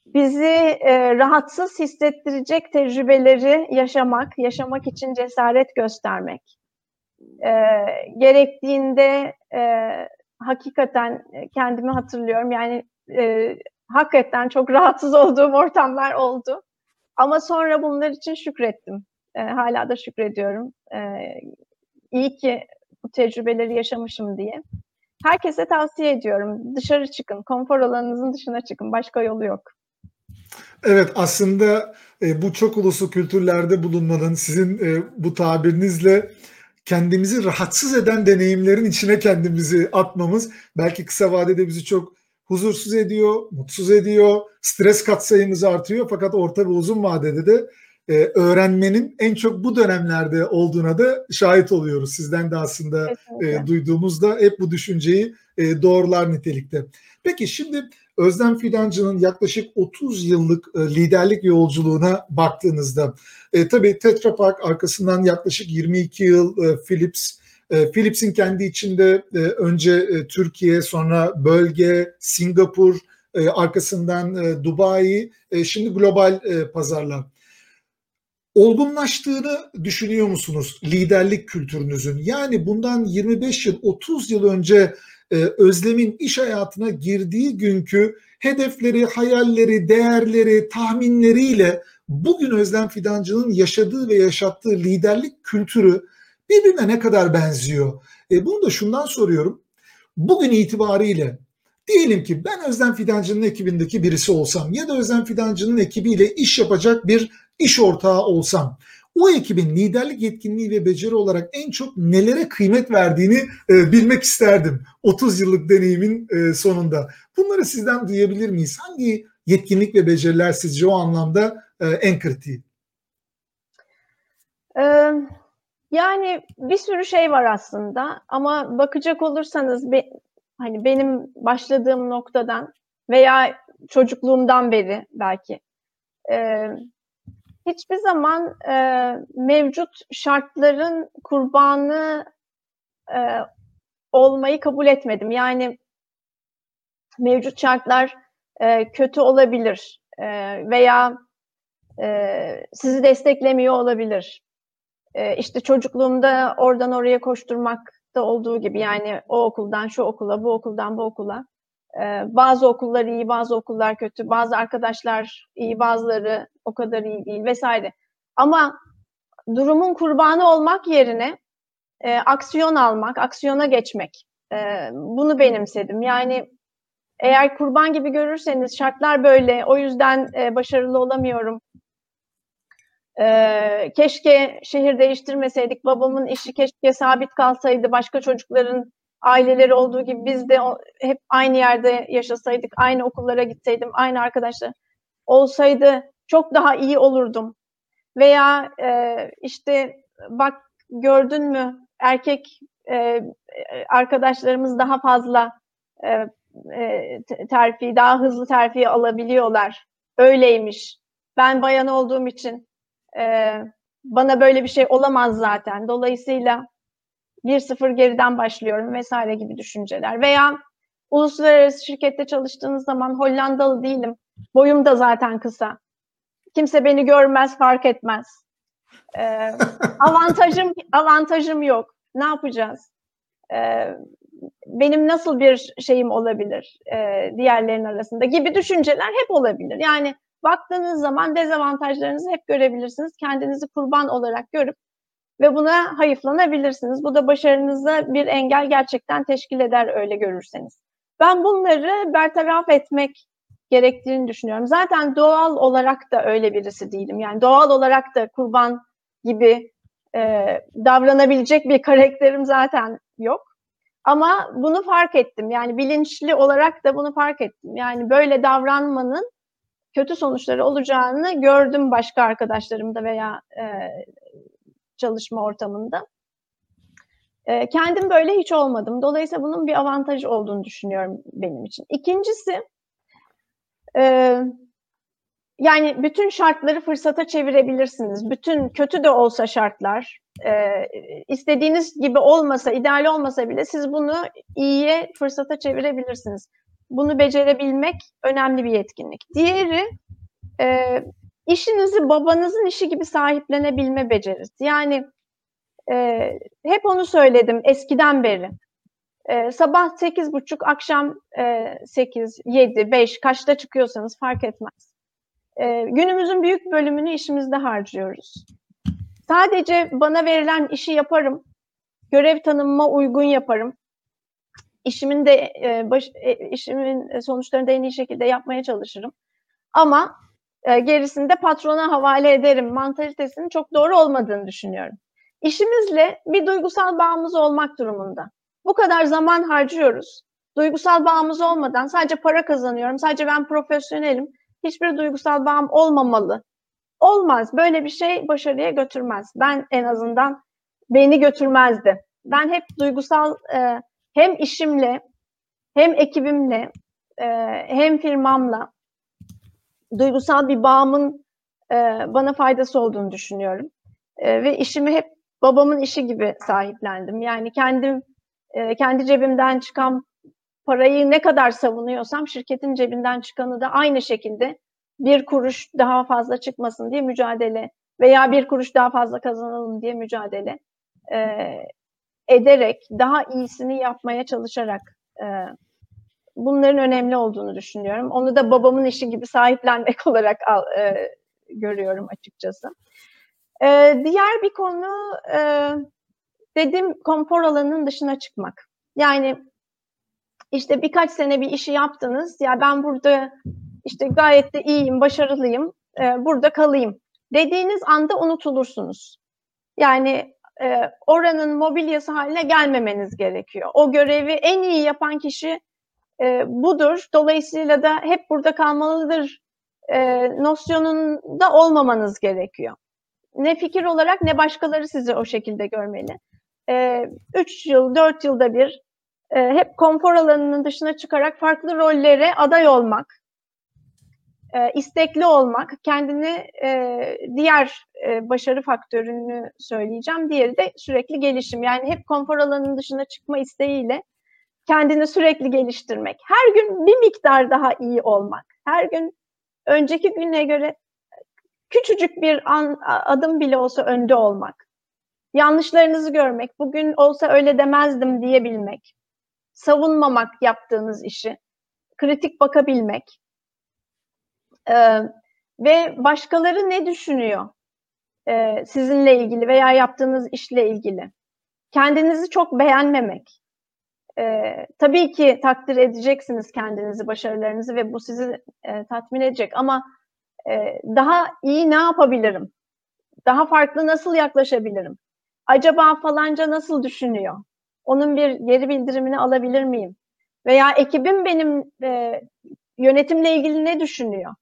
Speaker 2: bizi e, rahatsız hissettirecek tecrübeleri yaşamak, yaşamak için cesaret göstermek, e, gerektiğinde e, hakikaten kendimi hatırlıyorum yani e, hakikaten çok rahatsız olduğum ortamlar oldu. Ama sonra bunlar için şükrettim. E, hala da şükrediyorum. E, iyi ki bu tecrübeleri yaşamışım diye. Herkese tavsiye ediyorum. Dışarı çıkın. Konfor alanınızın dışına çıkın. Başka yolu yok.
Speaker 1: Evet aslında e, bu çok uluslu kültürlerde bulunmanın sizin e, bu tabirinizle kendimizi rahatsız eden deneyimlerin içine kendimizi atmamız belki kısa vadede bizi çok huzursuz ediyor, mutsuz ediyor, stres katsayımızı artıyor fakat orta ve uzun vadede de e, öğrenmenin en çok bu dönemlerde olduğuna da şahit oluyoruz. Sizden de aslında e, duyduğumuzda hep bu düşünceyi e, doğrular nitelikte. Peki şimdi Özlem Fidancı'nın yaklaşık 30 yıllık e, liderlik yolculuğuna baktığınızda e, tabii Tetra Pak arkasından yaklaşık 22 yıl e, Philips e, Philips'in kendi içinde e, önce e, Türkiye sonra bölge Singapur e, arkasından e, Dubai e, şimdi global e, pazarlar olgunlaştığını düşünüyor musunuz liderlik kültürünüzün? Yani bundan 25 yıl, 30 yıl önce e, Özlem'in iş hayatına girdiği günkü hedefleri, hayalleri, değerleri, tahminleriyle bugün Özlem Fidancı'nın yaşadığı ve yaşattığı liderlik kültürü birbirine ne kadar benziyor? E, bunu da şundan soruyorum. Bugün itibariyle diyelim ki ben Özlem Fidancı'nın ekibindeki birisi olsam ya da Özlem Fidancı'nın ekibiyle iş yapacak bir iş ortağı olsam o ekibin liderlik yetkinliği ve beceri olarak en çok nelere kıymet verdiğini e, bilmek isterdim 30 yıllık deneyimin e, sonunda. Bunları sizden duyabilir miyiz? Hangi yetkinlik ve beceriler sizce o anlamda e, en kritiği?
Speaker 2: Ee, Yani bir sürü şey var aslında ama bakacak olursanız hani benim başladığım noktadan veya çocukluğumdan beri belki e, hiçbir zaman e, mevcut şartların kurbanı e, olmayı kabul etmedim. Yani mevcut şartlar e, kötü olabilir e, veya e, sizi desteklemiyor olabilir. E, işte çocukluğumda oradan oraya koşturmakta olduğu gibi yani o okuldan şu okula, bu okuldan bu okula. E, bazı okullar iyi, bazı okullar kötü, bazı arkadaşlar iyi, bazıları o kadar iyi değil vesaire. Ama durumun kurbanı olmak yerine e, aksiyon almak, aksiyona geçmek. E, bunu benimsedim. Yani eğer kurban gibi görürseniz şartlar böyle, o yüzden e, başarılı olamıyorum. E, keşke şehir değiştirmeseydik, babamın işi keşke sabit kalsaydı, başka çocukların aileleri olduğu gibi biz de hep aynı yerde yaşasaydık, aynı okullara gitseydim, aynı arkadaşlar olsaydı çok daha iyi olurdum. Veya e, işte bak gördün mü erkek e, arkadaşlarımız daha fazla e, terfi, daha hızlı terfi alabiliyorlar. Öyleymiş. Ben bayan olduğum için e, bana böyle bir şey olamaz zaten. Dolayısıyla 1-0 geriden başlıyorum vesaire gibi düşünceler. Veya uluslararası şirkette çalıştığınız zaman Hollandalı değilim. Boyum da zaten kısa. Kimse beni görmez, fark etmez. Ee, *laughs* avantajım avantajım yok. Ne yapacağız? Ee, benim nasıl bir şeyim olabilir e, diğerlerin arasında gibi düşünceler hep olabilir. Yani baktığınız zaman dezavantajlarınızı hep görebilirsiniz. Kendinizi kurban olarak görüp ve buna hayıflanabilirsiniz. Bu da başarınıza bir engel gerçekten teşkil eder öyle görürseniz. Ben bunları bertaraf etmek gerektiğini düşünüyorum. Zaten doğal olarak da öyle birisi değilim. Yani doğal olarak da kurban gibi e, davranabilecek bir karakterim zaten yok. Ama bunu fark ettim. Yani bilinçli olarak da bunu fark ettim. Yani böyle davranmanın kötü sonuçları olacağını gördüm başka arkadaşlarımda veya e, çalışma ortamında. E, kendim böyle hiç olmadım. Dolayısıyla bunun bir avantajı olduğunu düşünüyorum benim için. İkincisi, e, yani bütün şartları fırsata çevirebilirsiniz. Bütün kötü de olsa şartlar, e, istediğiniz gibi olmasa, ideal olmasa bile siz bunu iyiye fırsata çevirebilirsiniz. Bunu becerebilmek önemli bir yetkinlik. Diğeri, e, işinizi babanızın işi gibi sahiplenebilme becerisi. Yani e, hep onu söyledim eskiden beri. E, sabah sekiz buçuk, akşam e, sekiz, yedi, beş, kaçta çıkıyorsanız fark etmez. E, günümüzün büyük bölümünü işimizde harcıyoruz. Sadece bana verilen işi yaparım, görev tanımıma uygun yaparım. İşimin de e, baş, e, işimin sonuçlarını da en iyi şekilde yapmaya çalışırım. Ama e, gerisini de patrona havale ederim mantalitesinin çok doğru olmadığını düşünüyorum. İşimizle bir duygusal bağımız olmak durumunda. Bu kadar zaman harcıyoruz. Duygusal bağımız olmadan sadece para kazanıyorum, sadece ben profesyonelim. Hiçbir duygusal bağım olmamalı. Olmaz. Böyle bir şey başarıya götürmez. Ben en azından beni götürmezdi. Ben hep duygusal e, hem işimle hem ekibimle e, hem firmamla duygusal bir bağımın e, bana faydası olduğunu düşünüyorum. E, ve işimi hep babamın işi gibi sahiplendim. Yani kendim e, kendi cebimden çıkan parayı ne kadar savunuyorsam şirketin cebinden çıkanı da aynı şekilde bir kuruş daha fazla çıkmasın diye mücadele veya bir kuruş daha fazla kazanalım diye mücadele e, ederek, daha iyisini yapmaya çalışarak e, bunların önemli olduğunu düşünüyorum. Onu da babamın işi gibi sahiplenmek *laughs* olarak al, e, görüyorum açıkçası. E, diğer bir konu e, dedim konfor alanının dışına çıkmak. Yani işte birkaç sene bir işi yaptınız. Ya ben burada işte gayet de iyiyim, başarılıyım, e, burada kalayım dediğiniz anda unutulursunuz. Yani e, oranın mobilyası haline gelmemeniz gerekiyor. O görevi en iyi yapan kişi e, budur. Dolayısıyla da hep burada kalmalıdır e, nosyonunda olmamanız gerekiyor. ne fikir olarak ne başkaları sizi o şekilde görmeli. E, üç yıl, dört yılda bir e, hep konfor alanının dışına çıkarak farklı rollere aday olmak, e, istekli olmak, kendini e, diğer e, başarı faktörünü söyleyeceğim. Diğeri de sürekli gelişim. Yani hep konfor alanının dışına çıkma isteğiyle kendini sürekli geliştirmek. Her gün bir miktar daha iyi olmak. Her gün önceki güne göre küçücük bir an, adım bile olsa önde olmak. Yanlışlarınızı görmek, bugün olsa öyle demezdim diyebilmek. Savunmamak yaptığınız işi. Kritik bakabilmek. Ee, ve başkaları ne düşünüyor e, sizinle ilgili veya yaptığınız işle ilgili. Kendinizi çok beğenmemek. Ee, tabii ki takdir edeceksiniz kendinizi, başarılarınızı ve bu sizi e, tatmin edecek ama e, daha iyi ne yapabilirim? Daha farklı nasıl yaklaşabilirim? Acaba falanca nasıl düşünüyor? Onun bir geri bildirimini alabilir miyim? Veya ekibim benim e, yönetimle ilgili ne düşünüyor?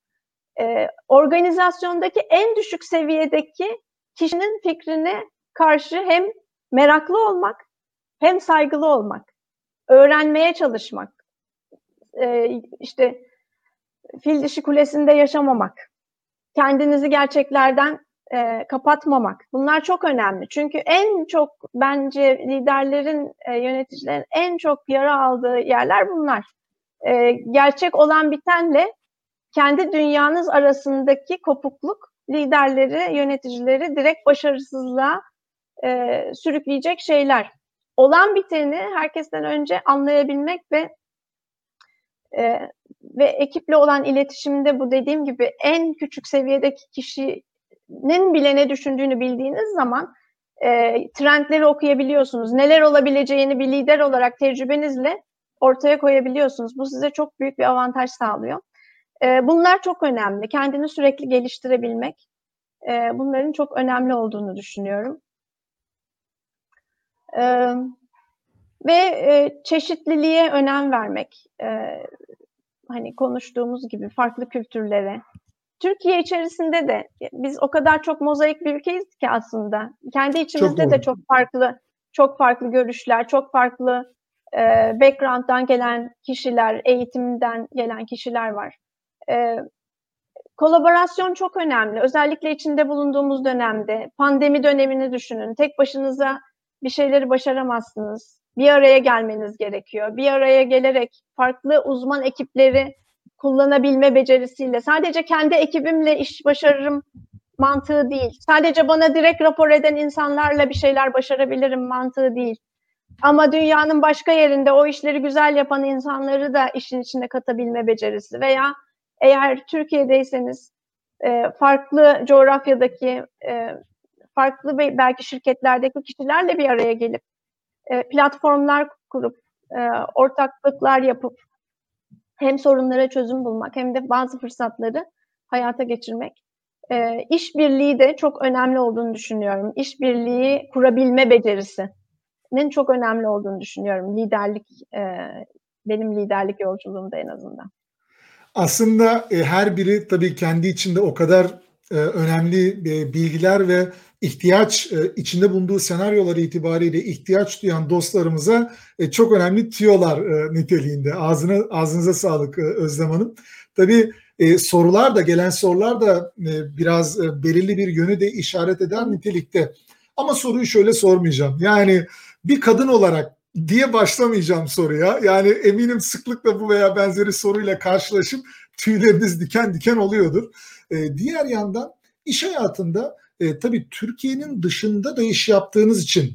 Speaker 2: E, organizasyondaki en düşük seviyedeki kişinin fikrine karşı hem meraklı olmak hem saygılı olmak, öğrenmeye çalışmak, e, işte fil dişi kulesinde yaşamamak, kendinizi gerçeklerden e, kapatmamak. Bunlar çok önemli. Çünkü en çok bence liderlerin, e, yöneticilerin en çok yara aldığı yerler bunlar. E, gerçek olan bitenle kendi dünyanız arasındaki kopukluk liderleri, yöneticileri direkt başarısızlığa e, sürükleyecek şeyler. Olan biteni herkesten önce anlayabilmek ve e, ve ekiple olan iletişimde bu dediğim gibi en küçük seviyedeki kişinin bile ne düşündüğünü bildiğiniz zaman e, trendleri okuyabiliyorsunuz. Neler olabileceğini bir lider olarak tecrübenizle ortaya koyabiliyorsunuz. Bu size çok büyük bir avantaj sağlıyor. E, bunlar çok önemli. Kendini sürekli geliştirebilmek e, bunların çok önemli olduğunu düşünüyorum. E, ve e, çeşitliliğe önem vermek. E, hani konuştuğumuz gibi farklı kültürlere. Türkiye içerisinde de biz o kadar çok mozaik bir ülkeyiz ki aslında. Kendi içimizde çok de çok farklı çok farklı görüşler, çok farklı e, background'dan gelen kişiler, eğitimden gelen kişiler var. E, kolaborasyon çok önemli. Özellikle içinde bulunduğumuz dönemde, pandemi dönemini düşünün. Tek başınıza bir şeyleri başaramazsınız. Bir araya gelmeniz gerekiyor. Bir araya gelerek farklı uzman ekipleri kullanabilme becerisiyle sadece kendi ekibimle iş başarırım mantığı değil. Sadece bana direkt rapor eden insanlarla bir şeyler başarabilirim mantığı değil. Ama dünyanın başka yerinde o işleri güzel yapan insanları da işin içine katabilme becerisi veya eğer Türkiye'deyseniz e, farklı coğrafyadaki e, farklı belki şirketlerdeki kişilerle bir araya gelip e, platformlar kurup ortaklıklar yapıp hem sorunlara çözüm bulmak hem de bazı fırsatları hayata geçirmek. E, işbirliği de çok önemli olduğunu düşünüyorum. İşbirliği kurabilme becerisinin çok önemli olduğunu düşünüyorum. Liderlik, benim liderlik yolculuğumda en azından.
Speaker 1: Aslında e, her biri tabii kendi içinde o kadar e, önemli e, bilgiler ve ihtiyaç e, içinde bulunduğu senaryoları itibariyle ihtiyaç duyan dostlarımıza e, çok önemli tüyolar e, niteliğinde. Ağzına ağzınıza sağlık e, Özlem Hanım. Tabii e, sorular da gelen sorular da e, biraz e, belirli bir yönü de işaret eden nitelikte. Ama soruyu şöyle sormayacağım. Yani bir kadın olarak diye başlamayacağım soruya. Yani eminim sıklıkla bu veya benzeri soruyla karşılaşıp tüyleriniz diken diken oluyordur. E, diğer yandan iş hayatında e, tabii Türkiye'nin dışında da iş yaptığınız için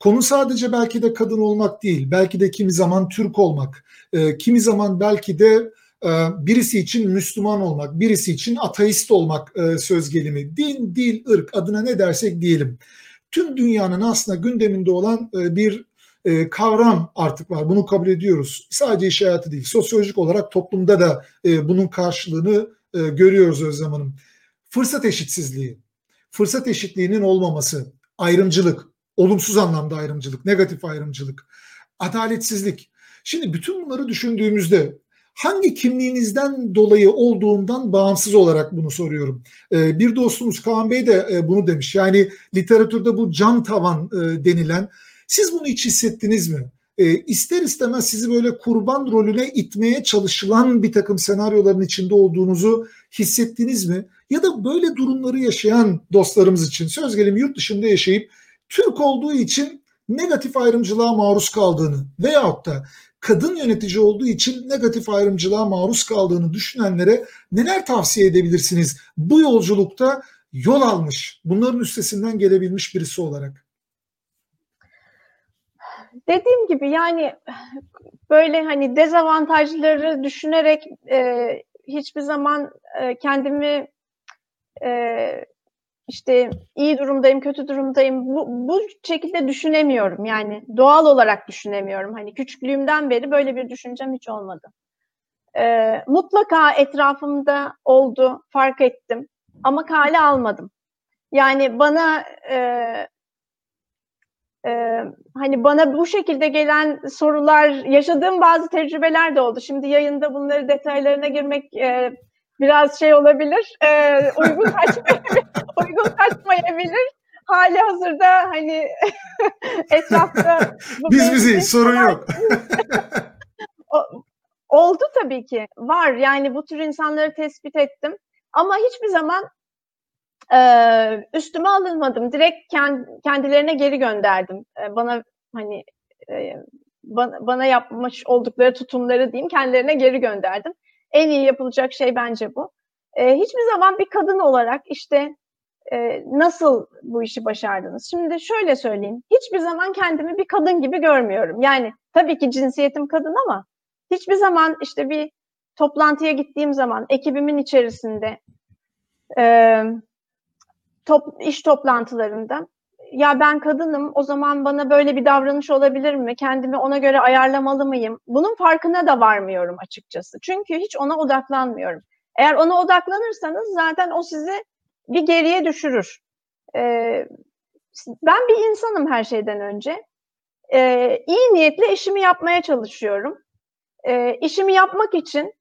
Speaker 1: konu sadece belki de kadın olmak değil. Belki de kimi zaman Türk olmak, e, kimi zaman belki de e, birisi için Müslüman olmak, birisi için ateist olmak e, söz gelimi. Din, dil, ırk adına ne dersek diyelim. Tüm dünyanın aslında gündeminde olan e, bir e, kavram artık var. Bunu kabul ediyoruz. Sadece iş hayatı değil. Sosyolojik olarak toplumda da e, bunun karşılığını e, görüyoruz Özlem Hanım. Fırsat eşitsizliği, fırsat eşitliğinin olmaması, ayrımcılık, olumsuz anlamda ayrımcılık, negatif ayrımcılık, adaletsizlik. Şimdi bütün bunları düşündüğümüzde hangi kimliğinizden dolayı olduğundan bağımsız olarak bunu soruyorum. E, bir dostumuz Kaan Bey de e, bunu demiş. Yani literatürde bu cam tavan e, denilen siz bunu hiç hissettiniz mi? E, ister istemez sizi böyle kurban rolüne itmeye çalışılan bir takım senaryoların içinde olduğunuzu hissettiniz mi? Ya da böyle durumları yaşayan dostlarımız için söz gelimi yurt dışında yaşayıp Türk olduğu için negatif ayrımcılığa maruz kaldığını veyahut da kadın yönetici olduğu için negatif ayrımcılığa maruz kaldığını düşünenlere neler tavsiye edebilirsiniz? Bu yolculukta yol almış, bunların üstesinden gelebilmiş birisi olarak.
Speaker 2: Dediğim gibi yani böyle hani dezavantajları düşünerek e, hiçbir zaman e, kendimi e, işte iyi durumdayım, kötü durumdayım. Bu, bu şekilde düşünemiyorum. Yani doğal olarak düşünemiyorum. Hani küçüklüğümden beri böyle bir düşüncem hiç olmadı. Ee, mutlaka etrafımda oldu, fark ettim. Ama kale almadım. Yani bana e, e, hani bana bu şekilde gelen sorular, yaşadığım bazı tecrübeler de oldu. Şimdi yayında bunları detaylarına girmek e, biraz şey olabilir, e, uygun kaçmayabilir, *laughs* uygun kaçmayabilir. Hali hazırda hani *laughs* etrafta...
Speaker 1: Biz biziz, sorun yok. *laughs*
Speaker 2: oldu tabii ki, var. Yani bu tür insanları tespit ettim. Ama hiçbir zaman üstüme alınmadım. Direkt kendilerine geri gönderdim. Bana hani bana, yapmış oldukları tutumları diyeyim kendilerine geri gönderdim. En iyi yapılacak şey bence bu. Hiçbir zaman bir kadın olarak işte nasıl bu işi başardınız? Şimdi şöyle söyleyeyim. Hiçbir zaman kendimi bir kadın gibi görmüyorum. Yani tabii ki cinsiyetim kadın ama hiçbir zaman işte bir toplantıya gittiğim zaman ekibimin içerisinde top, iş toplantılarında ya ben kadınım o zaman bana böyle bir davranış olabilir mi? Kendimi ona göre ayarlamalı mıyım? Bunun farkına da varmıyorum açıkçası. Çünkü hiç ona odaklanmıyorum. Eğer ona odaklanırsanız zaten o sizi bir geriye düşürür. Ee, ben bir insanım her şeyden önce. Ee, iyi niyetle işimi yapmaya çalışıyorum. Ee, işimi yapmak için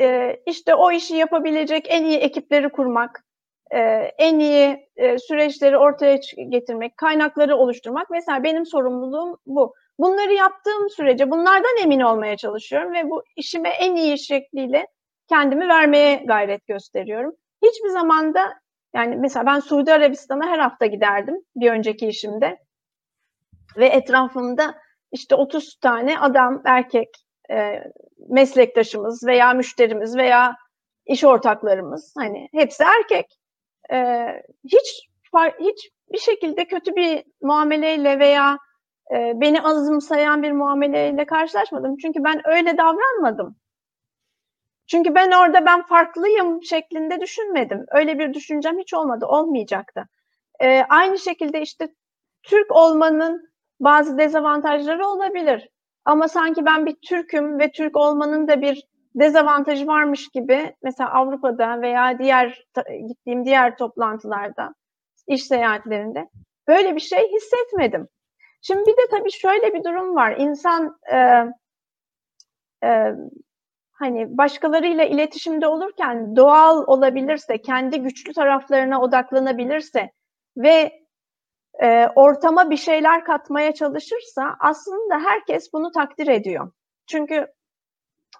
Speaker 2: e, işte o işi yapabilecek en iyi ekipleri kurmak, e, en iyi e, süreçleri ortaya getirmek, kaynakları oluşturmak. Mesela benim sorumluluğum bu. Bunları yaptığım sürece bunlardan emin olmaya çalışıyorum ve bu işime en iyi şekliyle kendimi vermeye gayret gösteriyorum. Hiçbir zamanda yani mesela ben Suudi Arabistan'a her hafta giderdim bir önceki işimde ve etrafımda işte 30 tane adam, erkek, e, meslektaşımız veya müşterimiz veya iş ortaklarımız hani hepsi erkek e, hiç hiç bir şekilde kötü bir muameleyle veya e, beni azımsayan bir muameleyle karşılaşmadım. Çünkü ben öyle davranmadım. Çünkü ben orada ben farklıyım şeklinde düşünmedim. Öyle bir düşüncem hiç olmadı, olmayacaktı. E, aynı şekilde işte Türk olmanın bazı dezavantajları olabilir. Ama sanki ben bir Türk'üm ve Türk olmanın da bir dezavantajı varmış gibi mesela Avrupa'da veya diğer gittiğim diğer toplantılarda, iş seyahatlerinde böyle bir şey hissetmedim. Şimdi bir de tabii şöyle bir durum var. İnsan e, e, hani başkalarıyla iletişimde olurken doğal olabilirse, kendi güçlü taraflarına odaklanabilirse ve e, ortama bir şeyler katmaya çalışırsa aslında herkes bunu takdir ediyor. Çünkü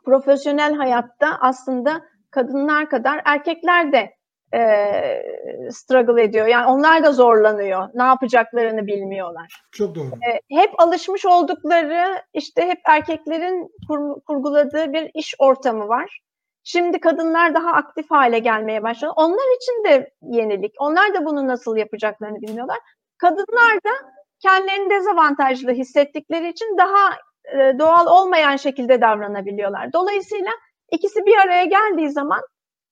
Speaker 2: profesyonel hayatta aslında kadınlar kadar erkekler de e, struggle ediyor. Yani onlar da zorlanıyor. Ne yapacaklarını bilmiyorlar.
Speaker 1: Çok doğru.
Speaker 2: E, hep alışmış oldukları işte hep erkeklerin kur, kurguladığı bir iş ortamı var. Şimdi kadınlar daha aktif hale gelmeye başladı. Onlar için de yenilik. Onlar da bunu nasıl yapacaklarını bilmiyorlar. Kadınlar da kendilerini dezavantajlı hissettikleri için daha e, doğal olmayan şekilde davranabiliyorlar. Dolayısıyla ikisi bir araya geldiği zaman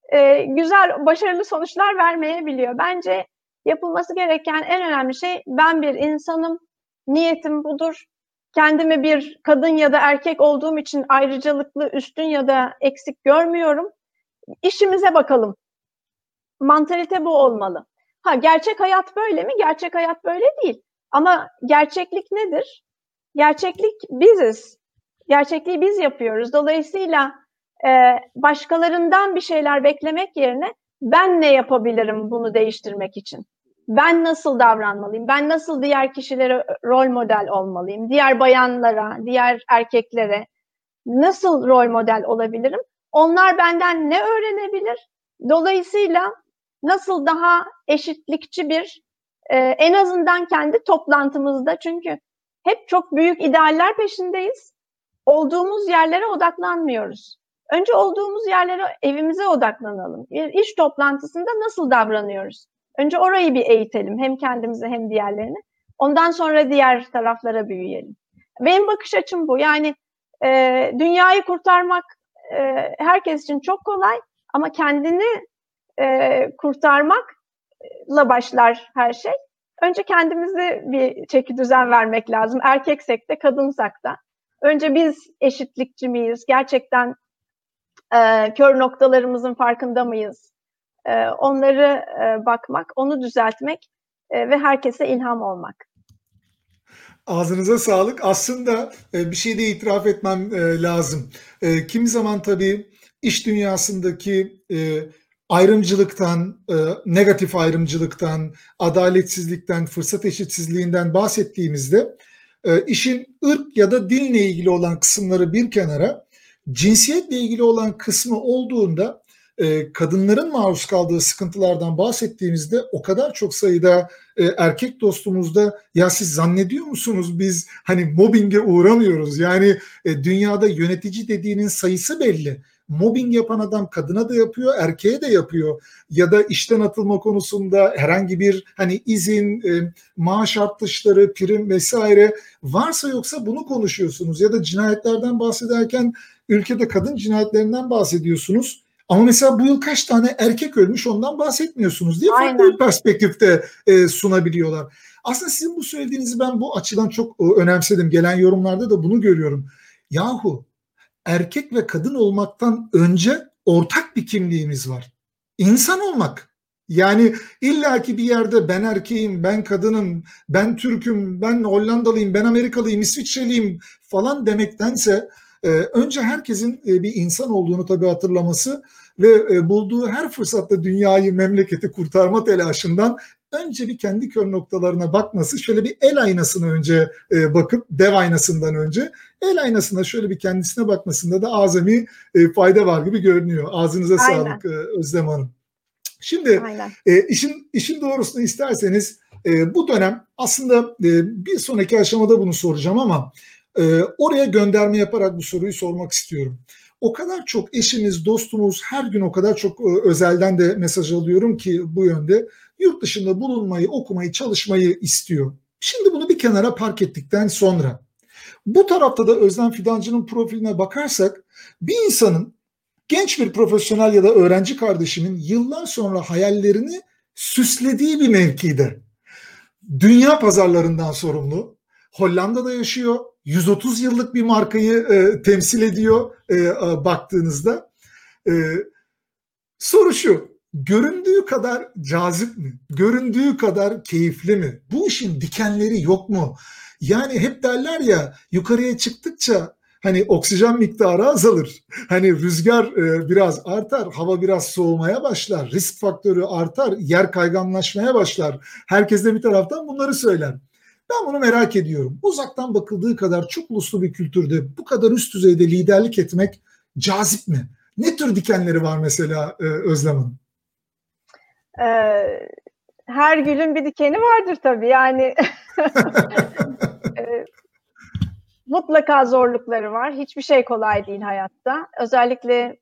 Speaker 2: e, güzel, başarılı sonuçlar vermeyebiliyor. Bence yapılması gereken en önemli şey ben bir insanım, niyetim budur. Kendimi bir kadın ya da erkek olduğum için ayrıcalıklı, üstün ya da eksik görmüyorum. İşimize bakalım. Mantalite bu olmalı. Ha gerçek hayat böyle mi? Gerçek hayat böyle değil. Ama gerçeklik nedir? Gerçeklik biziz. Gerçekliği biz yapıyoruz. Dolayısıyla e, başkalarından bir şeyler beklemek yerine ben ne yapabilirim bunu değiştirmek için? Ben nasıl davranmalıyım? Ben nasıl diğer kişilere rol model olmalıyım? Diğer bayanlara, diğer erkeklere nasıl rol model olabilirim? Onlar benden ne öğrenebilir? Dolayısıyla nasıl daha eşitlikçi bir e, en azından kendi toplantımızda çünkü hep çok büyük idealler peşindeyiz. Olduğumuz yerlere odaklanmıyoruz. Önce olduğumuz yerlere, evimize odaklanalım. Bir iş toplantısında nasıl davranıyoruz? Önce orayı bir eğitelim. Hem kendimizi hem diğerlerini. Ondan sonra diğer taraflara büyüyelim. Benim bakış açım bu. Yani e, dünyayı kurtarmak e, herkes için çok kolay ama kendini e, kurtarmakla başlar her şey. Önce kendimize bir çeki düzen vermek lazım. Erkeksek de kadınsak da. Önce biz eşitlikçi miyiz? Gerçekten e, kör noktalarımızın farkında mıyız? E, onları e, bakmak, onu düzeltmek e, ve herkese ilham olmak.
Speaker 1: Ağzınıza sağlık. Aslında e, bir şey de itiraf etmem e, lazım. E, kimi zaman tabii iş dünyasındaki ayrımcılıktan, negatif ayrımcılıktan, adaletsizlikten, fırsat eşitsizliğinden bahsettiğimizde işin ırk ya da dinle ilgili olan kısımları bir kenara, cinsiyetle ilgili olan kısmı olduğunda e, kadınların maruz kaldığı sıkıntılardan bahsettiğimizde o kadar çok sayıda e, erkek dostumuzda ya siz zannediyor musunuz biz hani mobbinge uğramıyoruz? Yani e, dünyada yönetici dediğinin sayısı belli mobbing yapan adam kadına da yapıyor, erkeğe de yapıyor. Ya da işten atılma konusunda herhangi bir hani izin, e, maaş artışları, prim vesaire varsa yoksa bunu konuşuyorsunuz. Ya da cinayetlerden bahsederken ülkede kadın cinayetlerinden bahsediyorsunuz. Ama mesela bu yıl kaç tane erkek ölmüş ondan bahsetmiyorsunuz diye Aynen. farklı bir perspektifte e, sunabiliyorlar. Aslında sizin bu söylediğinizi ben bu açıdan çok e, önemsedim. Gelen yorumlarda da bunu görüyorum. Yahu erkek ve kadın olmaktan önce ortak bir kimliğimiz var. İnsan olmak. Yani illaki bir yerde ben erkeğim, ben kadınım, ben Türk'üm, ben Hollandalıyım, ben Amerikalıyım, İsviçreliyim falan demektense e, önce herkesin e, bir insan olduğunu tabii hatırlaması ve e, bulduğu her fırsatta dünyayı, memleketi kurtarma telaşından önce bir kendi kör noktalarına bakması, şöyle bir el aynasına önce e, bakıp dev aynasından önce el aynasına şöyle bir kendisine bakmasında da azami e, fayda var gibi görünüyor. Ağzınıza Aynen. sağlık e, Özlem Hanım. Şimdi e, işin işin doğrusunu isterseniz e, bu dönem aslında e, bir sonraki aşamada bunu soracağım ama e, oraya gönderme yaparak bu soruyu sormak istiyorum o kadar çok eşimiz, dostumuz her gün o kadar çok e, özelden de mesaj alıyorum ki bu yönde yurt dışında bulunmayı, okumayı, çalışmayı istiyor. Şimdi bunu bir kenara park ettikten sonra bu tarafta da Özlem Fidancı'nın profiline bakarsak bir insanın genç bir profesyonel ya da öğrenci kardeşimin yıllar sonra hayallerini süslediği bir mevkide. Dünya pazarlarından sorumlu. Hollanda'da yaşıyor. 130 yıllık bir markayı e, temsil ediyor e, e, baktığınızda. E, soru şu, göründüğü kadar cazip mi? Göründüğü kadar keyifli mi? Bu işin dikenleri yok mu? Yani hep derler ya yukarıya çıktıkça hani oksijen miktarı azalır. Hani rüzgar e, biraz artar, hava biraz soğumaya başlar, risk faktörü artar, yer kayganlaşmaya başlar. Herkes de bir taraftan bunları söyler. Ben bunu merak ediyorum. Uzaktan bakıldığı kadar çok uluslu bir kültürde bu kadar üst düzeyde liderlik etmek cazip mi? Ne tür dikenleri var mesela e, Özlem Hanım?
Speaker 2: Ee, her gülün bir dikeni vardır tabii. Yani *laughs* e, mutlaka zorlukları var. Hiçbir şey kolay değil hayatta. Özellikle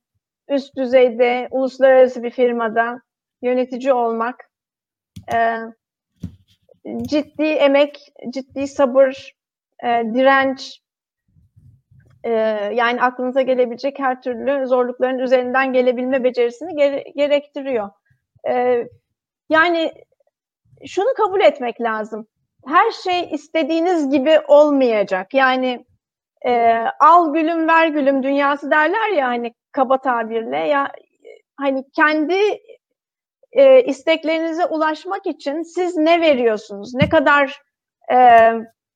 Speaker 2: üst düzeyde, uluslararası bir firmada yönetici olmak, e, ciddi emek, ciddi sabır, e, direnç, e, yani aklınıza gelebilecek her türlü zorlukların üzerinden gelebilme becerisini gere gerektiriyor. E, yani şunu kabul etmek lazım. Her şey istediğiniz gibi olmayacak. Yani e, al gülüm ver gülüm dünyası derler ya hani kaba tabirle ya hani kendi e, isteklerinize ulaşmak için siz ne veriyorsunuz? Ne kadar e,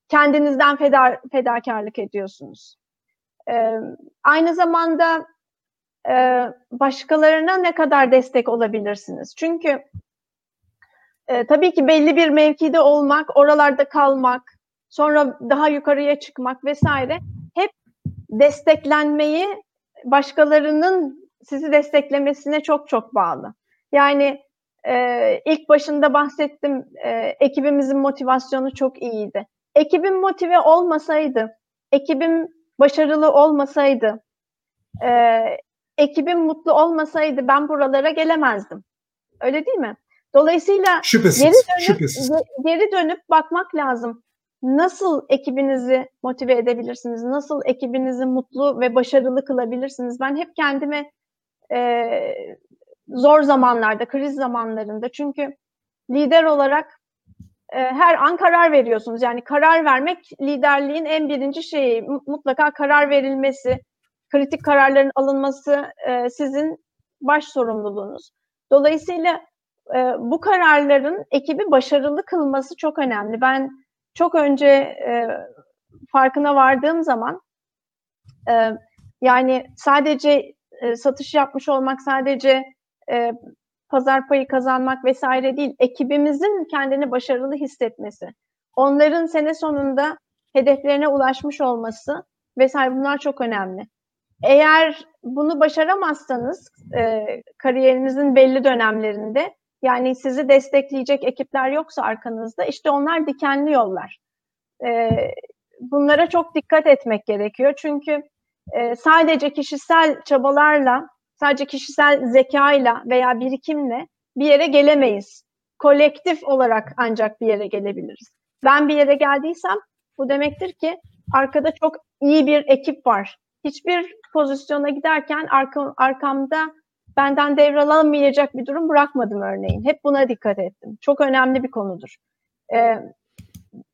Speaker 2: kendinizden feda, fedakarlık ediyorsunuz? E, aynı zamanda başkalarına ne kadar destek olabilirsiniz? Çünkü e, tabii ki belli bir mevkide olmak, oralarda kalmak, sonra daha yukarıya çıkmak vesaire hep desteklenmeyi başkalarının sizi desteklemesine çok çok bağlı. Yani e, ilk başında bahsettim e, ekibimizin motivasyonu çok iyiydi. Ekibim motive olmasaydı, ekibim başarılı olmasaydı, e, ekibim mutlu olmasaydı ben buralara gelemezdim. Öyle değil mi? Dolayısıyla
Speaker 1: şüphesiz,
Speaker 2: geri, dönüp,
Speaker 1: şüphesiz.
Speaker 2: geri dönüp bakmak lazım. Nasıl ekibinizi motive edebilirsiniz? Nasıl ekibinizi mutlu ve başarılı kılabilirsiniz? Ben hep kendime e, zor zamanlarda, kriz zamanlarında çünkü lider olarak e, her an karar veriyorsunuz. Yani karar vermek liderliğin en birinci şeyi. Mutlaka karar verilmesi, kritik kararların alınması e, sizin baş sorumluluğunuz. Dolayısıyla e, bu kararların ekibi başarılı kılması çok önemli. Ben çok önce e, farkına vardığım zaman e, yani sadece e, satış yapmış olmak, sadece e, pazar payı kazanmak vesaire değil, ekibimizin kendini başarılı hissetmesi, onların sene sonunda hedeflerine ulaşmış olması vesaire bunlar çok önemli. Eğer bunu başaramazsanız e, kariyerinizin belli dönemlerinde yani sizi destekleyecek ekipler yoksa arkanızda işte onlar dikenli yollar. E, bunlara çok dikkat etmek gerekiyor çünkü e, sadece kişisel çabalarla, sadece kişisel zekayla veya birikimle bir yere gelemeyiz. Kolektif olarak ancak bir yere gelebiliriz. Ben bir yere geldiysem bu demektir ki arkada çok iyi bir ekip var. Hiçbir pozisyona giderken arkam, arkamda benden devralamayacak bir durum bırakmadım örneğin. Hep buna dikkat ettim. Çok önemli bir konudur. Ee,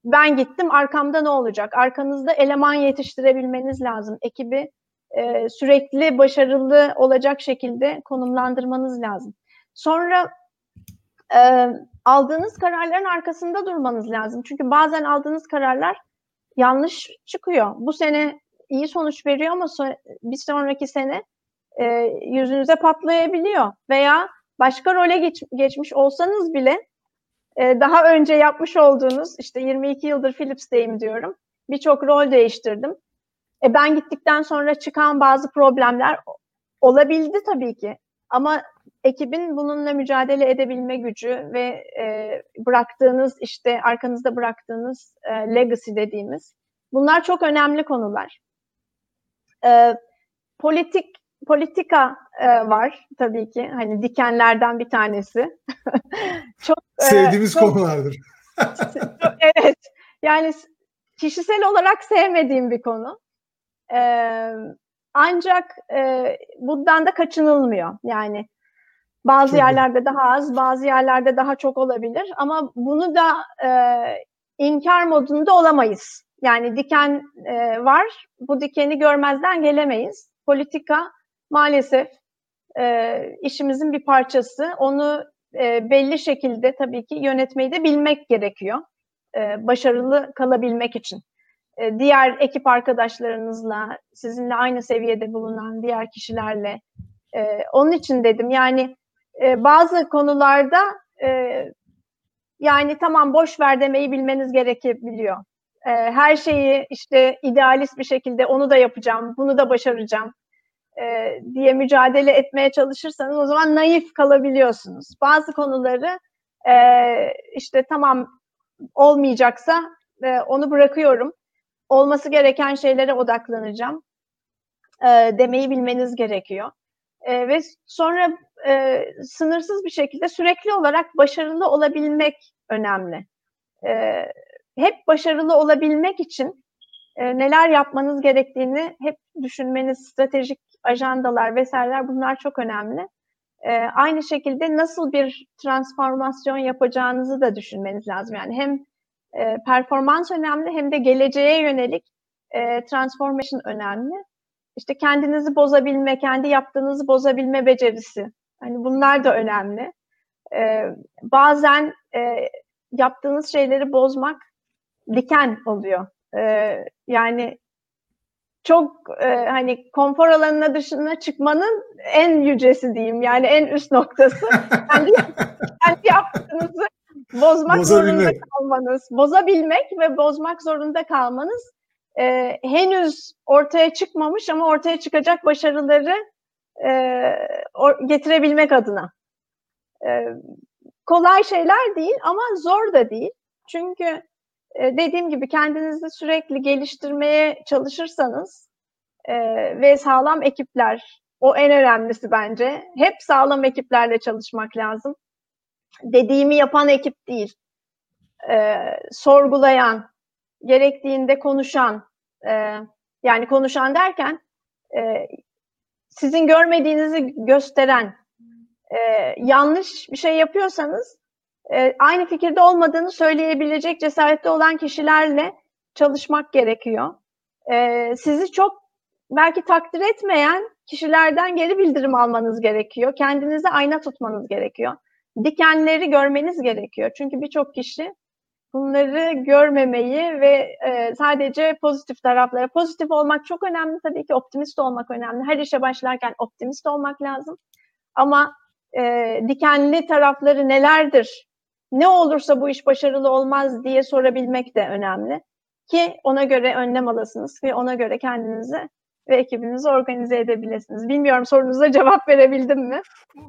Speaker 2: ben gittim arkamda ne olacak? Arkanızda eleman yetiştirebilmeniz lazım. Ekibi e, sürekli başarılı olacak şekilde konumlandırmanız lazım. Sonra e, aldığınız kararların arkasında durmanız lazım. Çünkü bazen aldığınız kararlar yanlış çıkıyor. Bu sene iyi sonuç veriyor ama so bir sonraki sene e, yüzünüze patlayabiliyor. Veya başka role geç geçmiş olsanız bile e, daha önce yapmış olduğunuz işte 22 yıldır Philips'teyim diyorum. Birçok rol değiştirdim. E, ben gittikten sonra çıkan bazı problemler olabildi tabii ki. Ama ekibin bununla mücadele edebilme gücü ve e, bıraktığınız işte arkanızda bıraktığınız e, legacy dediğimiz bunlar çok önemli konular. E, politik politika e, var tabii ki hani dikenlerden bir tanesi. *laughs*
Speaker 1: çok sevdiğimiz e, çok, konulardır. *laughs*
Speaker 2: evet. Yani kişisel olarak sevmediğim bir konu. E, ancak e, bundan da kaçınılmıyor. Yani bazı çok yerlerde daha az, bazı yerlerde daha çok olabilir. Ama bunu da e, inkar modunda olamayız. Yani diken e, var, bu dikeni görmezden gelemeyiz. Politika maalesef e, işimizin bir parçası. Onu e, belli şekilde tabii ki yönetmeyi de bilmek gerekiyor. E, başarılı kalabilmek için. E, diğer ekip arkadaşlarınızla, sizinle aynı seviyede bulunan diğer kişilerle. E, onun için dedim yani e, bazı konularda e, yani tamam boş ver demeyi bilmeniz gerekebiliyor. E, her şeyi işte idealist bir şekilde onu da yapacağım, bunu da başaracağım e, diye mücadele etmeye çalışırsanız o zaman naif kalabiliyorsunuz. Bazı konuları e, işte tamam olmayacaksa e, onu bırakıyorum. Olması gereken şeylere odaklanacağım e, demeyi bilmeniz gerekiyor. E, ve sonra e, sınırsız bir şekilde sürekli olarak başarılı olabilmek önemli. E, hep başarılı olabilmek için e, neler yapmanız gerektiğini hep düşünmeniz, stratejik ajandalar vesaireler bunlar çok önemli. E, aynı şekilde nasıl bir transformasyon yapacağınızı da düşünmeniz lazım. Yani hem e, performans önemli hem de geleceğe yönelik e, transformation önemli. İşte kendinizi bozabilme, kendi yaptığınızı bozabilme becerisi. Hani bunlar da önemli. E, bazen e, yaptığınız şeyleri bozmak diken oluyor. E, yani çok e, hani konfor alanına dışına çıkmanın en yücesi diyeyim. Yani en üst noktası. *laughs* kendi, kendi yaptığınızı bozmak zorunda kalmanız, bozabilmek ve bozmak zorunda kalmanız e, henüz ortaya çıkmamış ama ortaya çıkacak başarıları e, or, getirebilmek adına. E, kolay şeyler değil ama zor da değil. Çünkü e, dediğim gibi kendinizi sürekli geliştirmeye çalışırsanız e, ve sağlam ekipler, o en önemlisi bence. Hep sağlam ekiplerle çalışmak lazım. Dediğimi yapan ekip değil. E, sorgulayan, gerektiğinde konuşan, e, yani konuşan derken sizin görmediğinizi gösteren, yanlış bir şey yapıyorsanız e, aynı fikirde olmadığını söyleyebilecek cesarette olan kişilerle çalışmak gerekiyor. E, sizi çok belki takdir etmeyen kişilerden geri bildirim almanız gerekiyor. Kendinize ayna tutmanız gerekiyor. Dikenleri görmeniz gerekiyor. Çünkü birçok kişi bunları görmemeyi ve e, sadece pozitif taraflara, pozitif olmak çok önemli tabii ki, optimist olmak önemli. Her işe başlarken optimist olmak lazım. Ama e, dikenli tarafları nelerdir? Ne olursa bu iş başarılı olmaz diye sorabilmek de önemli. Ki ona göre önlem alasınız ve ona göre kendinizi ve ekibinizi organize edebilirsiniz. Bilmiyorum sorunuza cevap verebildim mi?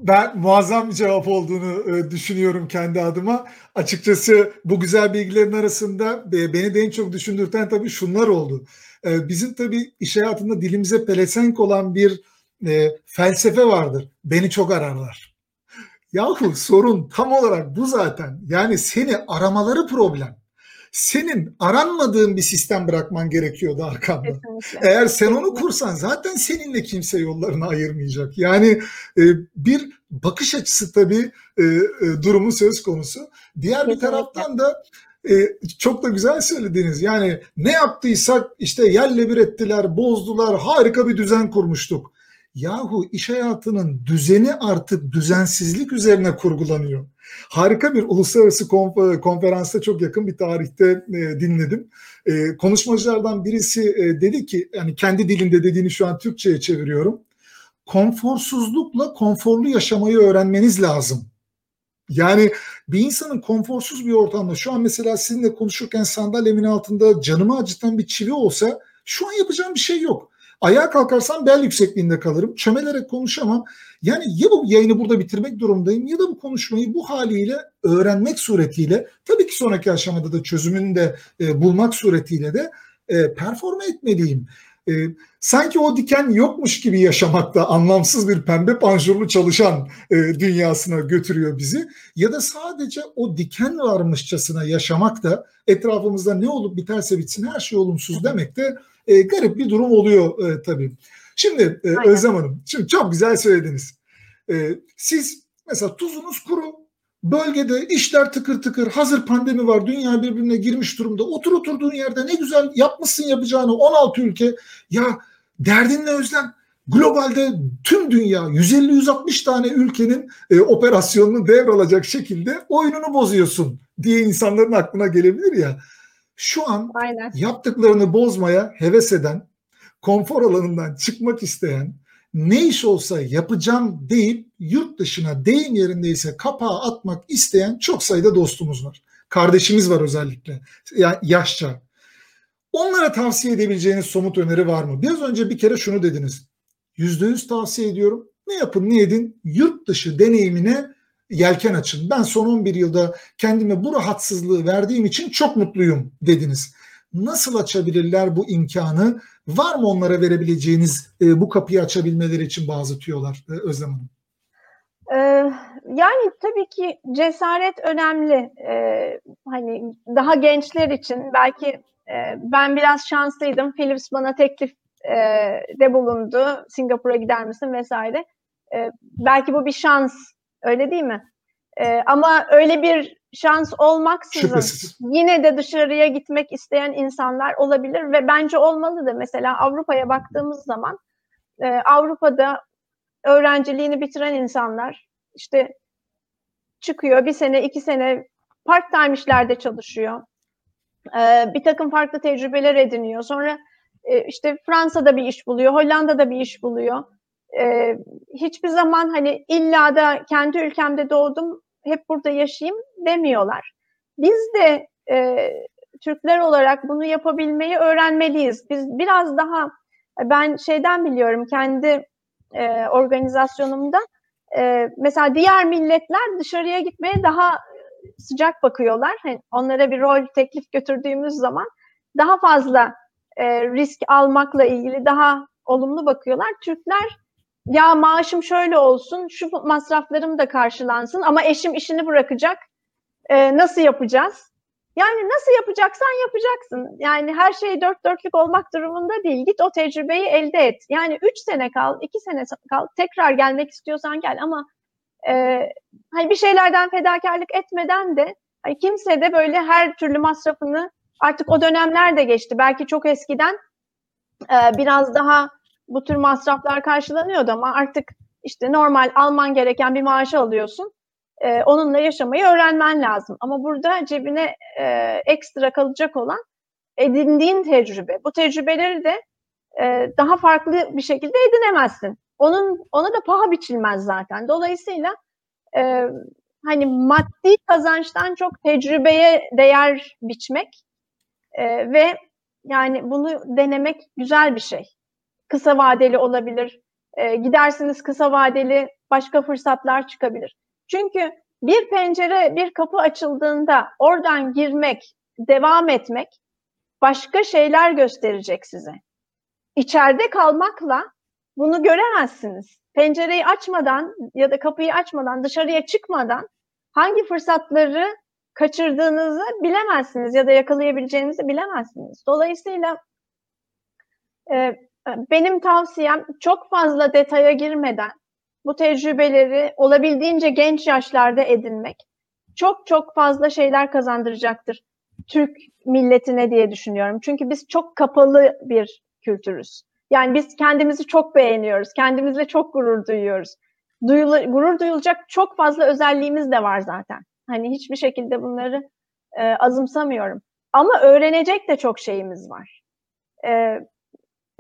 Speaker 1: Ben muazzam bir cevap olduğunu e, düşünüyorum kendi adıma. Açıkçası bu güzel bilgilerin arasında e, beni de en çok düşündürten tabii şunlar oldu. E, bizim tabii iş hayatında dilimize pelesenk olan bir felsefe vardır. Beni çok ararlar. Yahu sorun tam olarak bu zaten. Yani seni aramaları problem senin aranmadığın bir sistem bırakman gerekiyordu arkanda. Kesinlikle. Eğer sen onu kursan zaten seninle kimse yollarını ayırmayacak. Yani e, bir bakış açısı tabii e, e, durumu söz konusu. Diğer Kesinlikle. bir taraftan da e, çok da güzel söylediniz. Yani ne yaptıysak işte yerle bir ettiler, bozdular, harika bir düzen kurmuştuk. Yahu iş hayatının düzeni artık düzensizlik üzerine kurgulanıyor. Harika bir uluslararası konferansta çok yakın bir tarihte e, dinledim. E, konuşmacılardan birisi e, dedi ki, yani kendi dilinde dediğini şu an Türkçe'ye çeviriyorum. Konforsuzlukla konforlu yaşamayı öğrenmeniz lazım. Yani bir insanın konforsuz bir ortamda şu an mesela sizinle konuşurken sandalyemin altında canımı acıtan bir çivi olsa şu an yapacağım bir şey yok. Ayağa kalkarsam bel yüksekliğinde kalırım. Çömelerek konuşamam. Yani ya bu yayını burada bitirmek durumdayım ya da bu konuşmayı bu haliyle öğrenmek suretiyle tabii ki sonraki aşamada da çözümünü de e, bulmak suretiyle de e, performe etmeliyim. E, sanki o diken yokmuş gibi yaşamakta anlamsız bir pembe panjurlu çalışan e, dünyasına götürüyor bizi. Ya da sadece o diken varmışçasına yaşamak da etrafımızda ne olup biterse bitsin her şey olumsuz demek de e, garip bir durum oluyor e, tabii. Şimdi e, Özlem Hanım, şimdi çok güzel söylediniz. E, siz mesela tuzunuz kuru, bölgede işler tıkır tıkır, hazır pandemi var, dünya birbirine girmiş durumda. Otur oturduğun yerde ne güzel yapmışsın yapacağını 16 ülke. Ya derdin ne Özlem? Globalde tüm dünya 150-160 tane ülkenin e, operasyonunu devralacak şekilde oyununu bozuyorsun diye insanların aklına gelebilir ya. Şu an Aynen. yaptıklarını bozmaya heves eden, konfor alanından çıkmak isteyen, ne iş olsa yapacağım deyip yurt dışına deyim yerindeyse kapağı atmak isteyen çok sayıda dostumuz var. Kardeşimiz var özellikle yani yaşça. Onlara tavsiye edebileceğiniz somut öneri var mı? Biraz önce bir kere şunu dediniz. Yüzde yüz tavsiye ediyorum. Ne yapın ne edin yurt dışı deneyimine yelken açın. Ben son 11 yılda kendime bu rahatsızlığı verdiğim için çok mutluyum dediniz. Nasıl açabilirler bu imkanı? Var mı onlara verebileceğiniz e, bu kapıyı açabilmeleri için bazı tüyolar e, Özlem Hanım?
Speaker 2: Ee, yani tabii ki cesaret önemli. Ee, hani daha gençler için belki e, ben biraz şanslıydım. Philips bana teklif e, de bulundu. Singapur'a gider misin vesaire. E, belki bu bir şans Öyle değil mi? Ee, ama öyle bir şans olmaksızın Şüphesiz. yine de dışarıya gitmek isteyen insanlar olabilir ve bence olmalı da mesela Avrupa'ya baktığımız zaman e, Avrupa'da öğrenciliğini bitiren insanlar işte çıkıyor bir sene iki sene part time işlerde çalışıyor. E, bir takım farklı tecrübeler ediniyor. Sonra e, işte Fransa'da bir iş buluyor, Hollanda'da bir iş buluyor. E, hiçbir zaman hani illa da kendi ülkemde doğdum, hep burada yaşayayım demiyorlar. Biz de e, Türkler olarak bunu yapabilmeyi öğrenmeliyiz. Biz biraz daha ben şeyden biliyorum kendi e, organizasyonumda e, mesela diğer milletler dışarıya gitmeye daha sıcak bakıyorlar. Hani onlara bir rol teklif götürdüğümüz zaman daha fazla e, risk almakla ilgili daha olumlu bakıyorlar. Türkler ya maaşım şöyle olsun, şu masraflarım da karşılansın ama eşim işini bırakacak. E, nasıl yapacağız? Yani nasıl yapacaksan yapacaksın. Yani her şey dört dörtlük olmak durumunda değil. Git o tecrübeyi elde et. Yani üç sene kal, iki sene kal, tekrar gelmek istiyorsan gel ama e, hani bir şeylerden fedakarlık etmeden de hani kimse de böyle her türlü masrafını artık o dönemler de geçti. Belki çok eskiden e, biraz daha bu tür masraflar karşılanıyordu ama artık işte normal alman gereken bir maaşı alıyorsun. E, onunla yaşamayı öğrenmen lazım. Ama burada cebine e, ekstra kalacak olan edindiğin tecrübe. Bu tecrübeleri de e, daha farklı bir şekilde edinemezsin. Onun ona da paha biçilmez zaten. Dolayısıyla e, hani maddi kazançtan çok tecrübeye değer biçmek e, ve yani bunu denemek güzel bir şey. Kısa vadeli olabilir. E, gidersiniz kısa vadeli başka fırsatlar çıkabilir. Çünkü bir pencere, bir kapı açıldığında oradan girmek, devam etmek başka şeyler gösterecek size. İçeride kalmakla bunu göremezsiniz. Pencereyi açmadan ya da kapıyı açmadan, dışarıya çıkmadan hangi fırsatları kaçırdığınızı bilemezsiniz ya da yakalayabileceğinizi bilemezsiniz. Dolayısıyla e, benim tavsiyem çok fazla detaya girmeden bu tecrübeleri olabildiğince genç yaşlarda edinmek çok çok fazla şeyler kazandıracaktır Türk milletine diye düşünüyorum. Çünkü biz çok kapalı bir kültürüz. Yani biz kendimizi çok beğeniyoruz, kendimizle çok gurur duyuyoruz. Duyulu, gurur duyulacak çok fazla özelliğimiz de var zaten. Hani hiçbir şekilde bunları e, azımsamıyorum. Ama öğrenecek de çok şeyimiz var. E,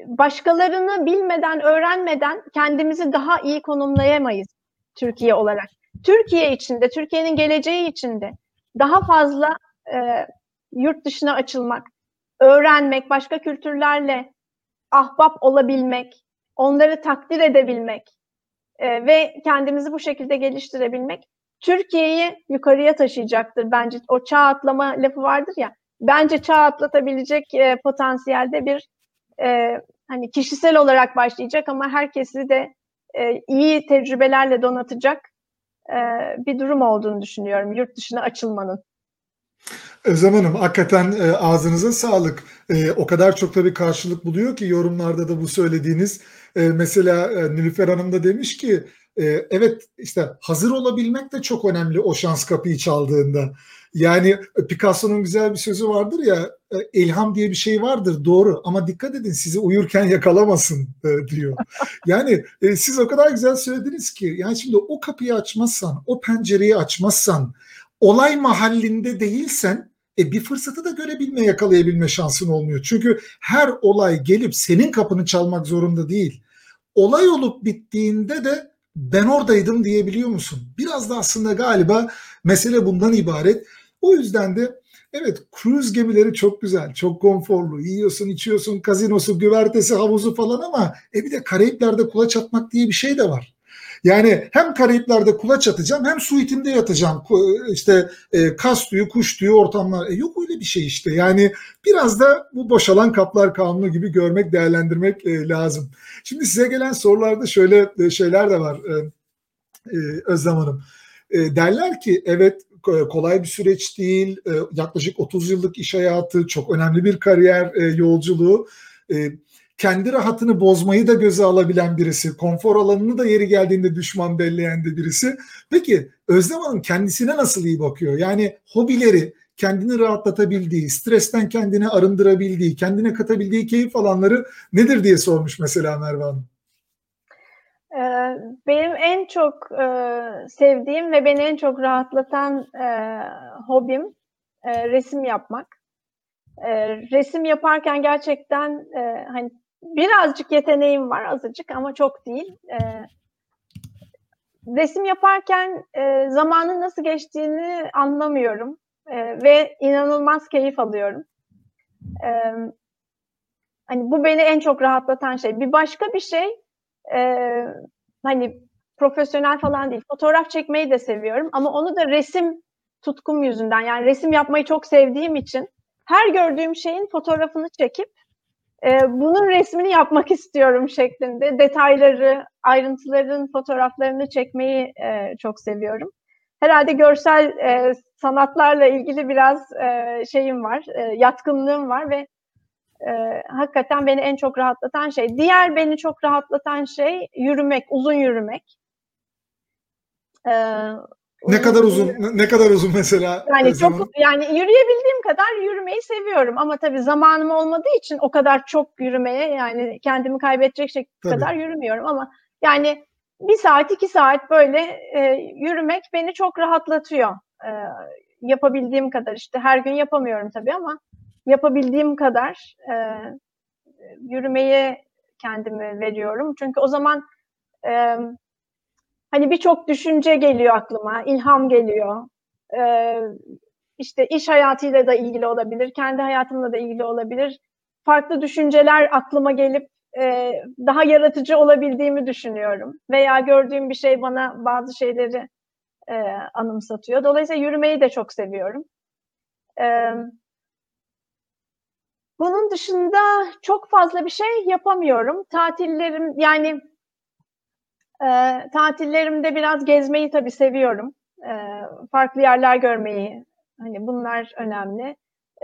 Speaker 2: başkalarını bilmeden, öğrenmeden kendimizi daha iyi konumlayamayız Türkiye olarak. Türkiye içinde, Türkiye'nin geleceği içinde daha fazla e, yurt dışına açılmak, öğrenmek, başka kültürlerle ahbap olabilmek, onları takdir edebilmek e, ve kendimizi bu şekilde geliştirebilmek Türkiye'yi yukarıya taşıyacaktır bence. O çağ atlama lafı vardır ya. Bence çağ atlatabilecek e, potansiyelde bir e, hani kişisel olarak başlayacak ama herkesi de e, iyi tecrübelerle donatacak e, bir durum olduğunu düşünüyorum yurt dışına açılmanın.
Speaker 1: Özlem Hanım hakikaten e, ağzınıza sağlık. E, o kadar çok tabii karşılık buluyor ki yorumlarda da bu söylediğiniz. E, mesela e, Nilüfer Hanım da demiş ki e, evet işte hazır olabilmek de çok önemli o şans kapıyı çaldığında. Yani Picasso'nun güzel bir sözü vardır ya e, ilham diye bir şey vardır doğru ama dikkat edin sizi uyurken yakalamasın e, diyor. *laughs* Yani e, siz o kadar güzel söylediniz ki yani şimdi o kapıyı açmazsan o pencereyi açmazsan olay mahallinde değilsen e, bir fırsatı da görebilme yakalayabilme şansın olmuyor. Çünkü her olay gelip senin kapını çalmak zorunda değil. Olay olup bittiğinde de ben oradaydım diyebiliyor musun? Biraz da aslında galiba mesele bundan ibaret. O yüzden de evet cruise gemileri çok güzel, çok konforlu. Yiyorsun, içiyorsun, kazinosu, güvertesi, havuzu falan ama e bir de Karayipler'de kulaç atmak diye bir şey de var. Yani hem Karayipler'de kulaç atacağım hem suitimde yatacağım. İşte e, kas tüyü, kuş tüyü ortamlar. E, yok öyle bir şey işte. Yani biraz da bu boşalan kaplar kanunu gibi görmek, değerlendirmek e, lazım. Şimdi size gelen sorularda şöyle e, şeyler de var e, e, Özlem Hanım. E, derler ki evet kolay bir süreç değil. E, yaklaşık 30 yıllık iş hayatı, çok önemli bir kariyer e, yolculuğu. E, kendi rahatını bozmayı da göze alabilen birisi, konfor alanını da yeri geldiğinde düşman belleyen de birisi. Peki Özlem Hanım kendisine nasıl iyi bakıyor? Yani hobileri, kendini rahatlatabildiği, stresten kendini arındırabildiği, kendine katabildiği keyif alanları nedir diye sormuş mesela Merve Hanım.
Speaker 2: Ee, benim en çok e, sevdiğim ve beni en çok rahatlatan e, hobim e, resim yapmak. Resim yaparken gerçekten hani birazcık yeteneğim var azıcık ama çok değil. Resim yaparken zamanın nasıl geçtiğini anlamıyorum ve inanılmaz keyif alıyorum. Hani bu beni en çok rahatlatan şey. Bir başka bir şey e, hani profesyonel falan değil. Fotoğraf çekmeyi de seviyorum ama onu da resim tutkum yüzünden yani resim yapmayı çok sevdiğim için her gördüğüm şeyin fotoğrafını çekip e, bunun resmini yapmak istiyorum şeklinde detayları, ayrıntıların fotoğraflarını çekmeyi e, çok seviyorum. Herhalde görsel e, sanatlarla ilgili biraz e, şeyim var, e, yatkınlığım var ve e, hakikaten beni en çok rahatlatan şey. Diğer beni çok rahatlatan şey yürümek, uzun yürümek.
Speaker 1: E, ne kadar uzun ne kadar uzun mesela?
Speaker 2: Yani çok yani yürüyebildiğim kadar yürümeyi seviyorum ama tabii zamanım olmadığı için o kadar çok yürümeye yani kendimi kaybedecek şekilde kadar yürümüyorum ama yani bir saat iki saat böyle e, yürümek beni çok rahatlatıyor. E, yapabildiğim kadar işte her gün yapamıyorum tabii ama yapabildiğim kadar e, yürümeye kendimi veriyorum. Çünkü o zaman e, hani birçok düşünce geliyor aklıma, ilham geliyor. E, işte iş hayatıyla da ilgili olabilir, kendi hayatımla da ilgili olabilir. Farklı düşünceler aklıma gelip e, daha yaratıcı olabildiğimi düşünüyorum. Veya gördüğüm bir şey bana bazı şeyleri e, anımsatıyor. Dolayısıyla yürümeyi de çok seviyorum. Evet bunun dışında çok fazla bir şey yapamıyorum. Tatillerim yani e, tatillerimde biraz gezmeyi tabii seviyorum. E, farklı yerler görmeyi. Hani bunlar önemli.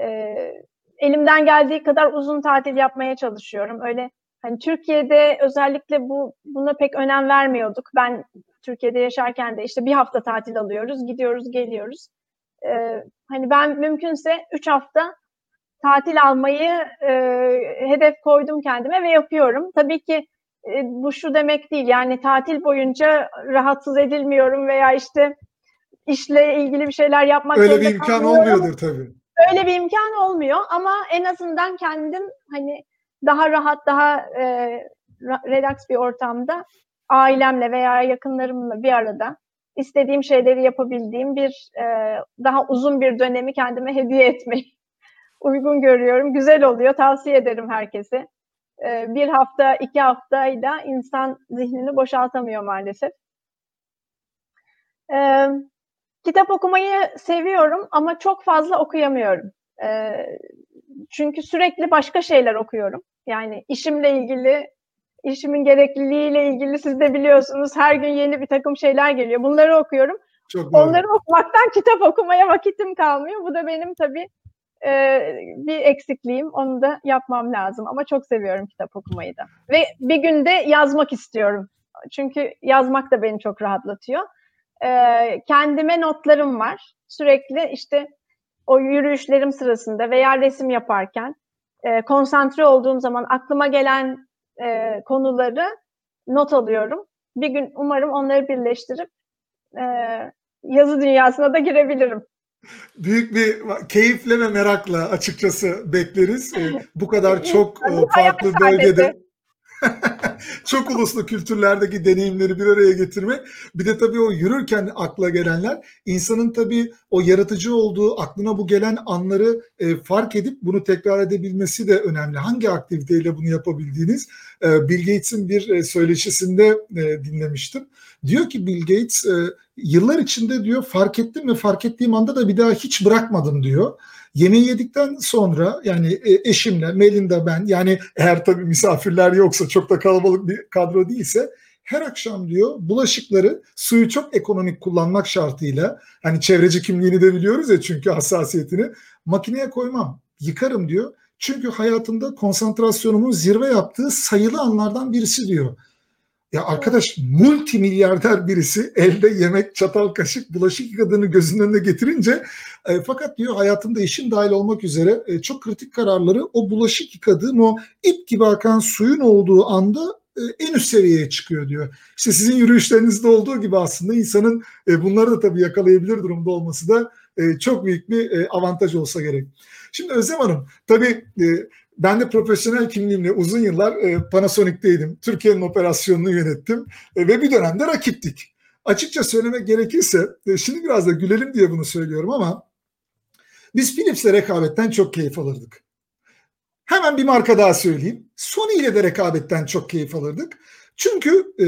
Speaker 2: E, elimden geldiği kadar uzun tatil yapmaya çalışıyorum. Öyle hani Türkiye'de özellikle bu buna pek önem vermiyorduk. Ben Türkiye'de yaşarken de işte bir hafta tatil alıyoruz, gidiyoruz, geliyoruz. Ee, hani ben mümkünse üç hafta tatil almayı e, hedef koydum kendime ve yapıyorum. Tabii ki e, bu şu demek değil yani tatil boyunca rahatsız edilmiyorum veya işte işle ilgili bir şeyler yapmak
Speaker 1: Öyle bir imkan olmuyordur tabii.
Speaker 2: Öyle bir imkan olmuyor ama en azından kendim hani daha rahat, daha e, relax bir ortamda ailemle veya yakınlarımla bir arada istediğim şeyleri yapabildiğim bir e, daha uzun bir dönemi kendime hediye etmeyi uygun görüyorum. Güzel oluyor. Tavsiye ederim herkese. Ee, bir hafta, iki haftayla insan zihnini boşaltamıyor maalesef. Ee, kitap okumayı seviyorum ama çok fazla okuyamıyorum. Ee, çünkü sürekli başka şeyler okuyorum. Yani işimle ilgili, işimin gerekliliğiyle ilgili siz de biliyorsunuz her gün yeni bir takım şeyler geliyor. Bunları okuyorum. Çok Onları okumaktan kitap okumaya vakitim kalmıyor. Bu da benim tabii e, bir eksikliğim. Onu da yapmam lazım. Ama çok seviyorum kitap okumayı da. Ve bir günde yazmak istiyorum. Çünkü yazmak da beni çok rahatlatıyor. E, kendime notlarım var. Sürekli işte o yürüyüşlerim sırasında veya resim yaparken e, konsantre olduğum zaman aklıma gelen e, konuları not alıyorum. Bir gün umarım onları birleştirip e, yazı dünyasına da girebilirim
Speaker 1: büyük bir keyifle ve merakla açıkçası bekleriz. Ee, bu kadar çok e, farklı bölgede *laughs* çok uluslu kültürlerdeki deneyimleri bir araya getirmek. Bir de tabii o yürürken akla gelenler insanın tabii o yaratıcı olduğu aklına bu gelen anları e, fark edip bunu tekrar edebilmesi de önemli. Hangi aktiviteyle bunu yapabildiğiniz e, Bill Gates'in bir e, söyleşisinde e, dinlemiştim. Diyor ki Bill Gates e, yıllar içinde diyor fark ettim ve fark ettiğim anda da bir daha hiç bırakmadım diyor. Yemeği yedikten sonra yani e, eşimle, Melinda ben yani eğer tabii misafirler yoksa çok da kalabalık bir kadro değilse her akşam diyor bulaşıkları suyu çok ekonomik kullanmak şartıyla hani çevreci kimliğini de biliyoruz ya çünkü hassasiyetini makineye koymam yıkarım diyor. Çünkü hayatımda konsantrasyonumun zirve yaptığı sayılı anlardan birisi diyor. Ya arkadaş multimilyarder birisi elde yemek, çatal, kaşık, bulaşık yıkadığını gözünün önüne getirince e, fakat diyor hayatımda eşim dahil olmak üzere e, çok kritik kararları o bulaşık yıkadığım o ip gibi akan suyun olduğu anda e, en üst seviyeye çıkıyor diyor. İşte sizin yürüyüşlerinizde olduğu gibi aslında insanın e, bunları da tabii yakalayabilir durumda olması da e, çok büyük bir avantaj olsa gerek. Şimdi Özlem Hanım tabii ben de profesyonel kimliğimle uzun yıllar e, Panasonic'teydim. Türkiye'nin operasyonunu yönettim e, ve bir dönemde rakiptik. Açıkça söylemek gerekirse, e, şimdi biraz da gülelim diye bunu söylüyorum ama biz Philips'le rekabetten çok keyif alırdık. Hemen bir marka daha söyleyeyim. Sony ile de rekabetten çok keyif alırdık. Çünkü e,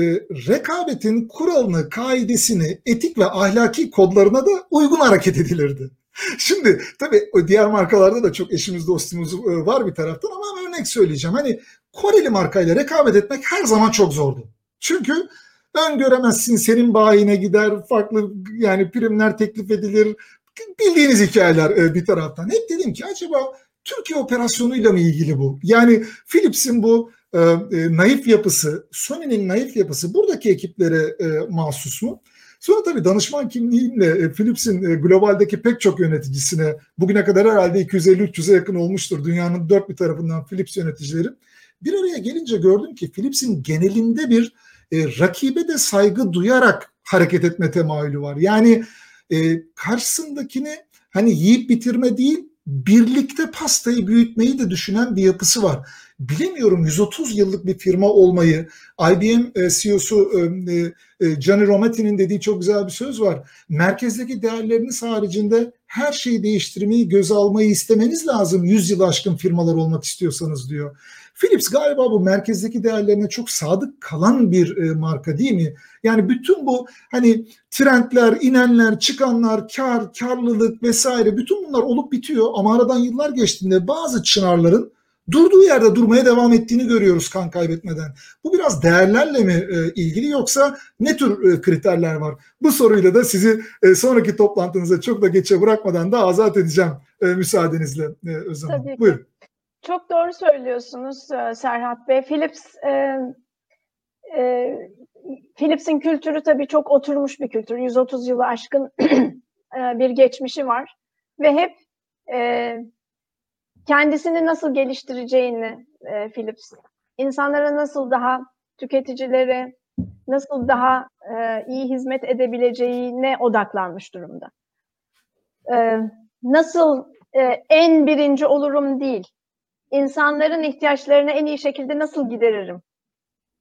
Speaker 1: rekabetin kuralını, kaidesini, etik ve ahlaki kodlarına da uygun hareket edilirdi. Şimdi tabii diğer markalarda da çok eşimiz dostumuz e, var bir taraftan ama örnek söyleyeceğim. Hani Koreli markayla rekabet etmek her zaman çok zordu. Çünkü öngöremezsin senin bayine gider, farklı yani primler teklif edilir. Bildiğiniz hikayeler e, bir taraftan. Hep dedim ki acaba Türkiye operasyonuyla mı ilgili bu? Yani Philips'in bu e, e, naif yapısı, Sony'nin naif yapısı buradaki ekiplere e, mahsus mu? Sonra tabii danışman kimliğimle e, Philips'in e, globaldeki pek çok yöneticisine bugüne kadar herhalde 250-300'e yakın olmuştur. Dünyanın dört bir tarafından Philips yöneticileri. Bir araya gelince gördüm ki Philips'in genelinde bir e, rakibe de saygı duyarak hareket etme temayülü var. Yani e, karşısındakini hani yiyip bitirme değil birlikte pastayı büyütmeyi de düşünen bir yapısı var. Bilemiyorum 130 yıllık bir firma olmayı, IBM e, CEO'su e, e, Gianni Rometti'nin dediği çok güzel bir söz var. Merkezdeki değerleriniz haricinde her şeyi değiştirmeyi göze almayı istemeniz lazım 100 yıl aşkın firmalar olmak istiyorsanız diyor. Philips galiba bu merkezdeki değerlerine çok sadık kalan bir marka değil mi? Yani bütün bu hani trendler, inenler, çıkanlar, kar, karlılık vesaire bütün bunlar olup bitiyor ama aradan yıllar geçtiğinde bazı çınarların durduğu yerde durmaya devam ettiğini görüyoruz kan kaybetmeden. Bu biraz değerlerle mi e, ilgili yoksa ne tür e, kriterler var? Bu soruyla da sizi e, sonraki toplantınıza çok da geçe bırakmadan da azat edeceğim e, müsaadenizle e, Özlem ki. Buyurun.
Speaker 2: Çok doğru söylüyorsunuz e, Serhat Bey. Philips e, e, Philips'in kültürü tabii çok oturmuş bir kültür. 130 yılı aşkın *clears throat* e, bir geçmişi var ve hep e, kendisini nasıl geliştireceğini e, Philips, insanlara nasıl daha tüketicilere nasıl daha e, iyi hizmet edebileceğine odaklanmış durumda. E, nasıl e, en birinci olurum değil, insanların ihtiyaçlarını en iyi şekilde nasıl gideririm?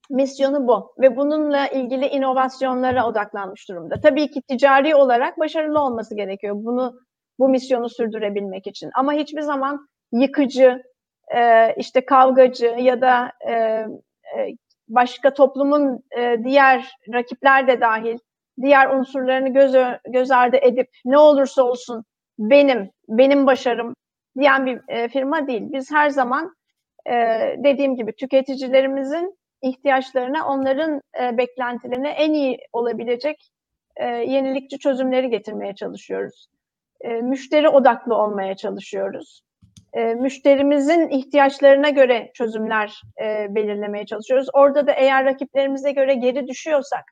Speaker 2: Misyonu bu ve bununla ilgili inovasyonlara odaklanmış durumda. Tabii ki ticari olarak başarılı olması gerekiyor bunu bu misyonu sürdürebilmek için. Ama hiçbir zaman yıkıcı, e, işte kavgacı ya da e, e, başka toplumun e, diğer rakipler de dahil diğer unsurlarını göz, göz ardı edip ne olursa olsun benim, benim başarım diyen bir e, firma değil. Biz her zaman e, dediğim gibi tüketicilerimizin ihtiyaçlarına, onların e, beklentilerine en iyi olabilecek e, yenilikçi çözümleri getirmeye çalışıyoruz. E, müşteri odaklı olmaya çalışıyoruz e, müşterimizin ihtiyaçlarına göre çözümler e, belirlemeye çalışıyoruz. Orada da eğer rakiplerimize göre geri düşüyorsak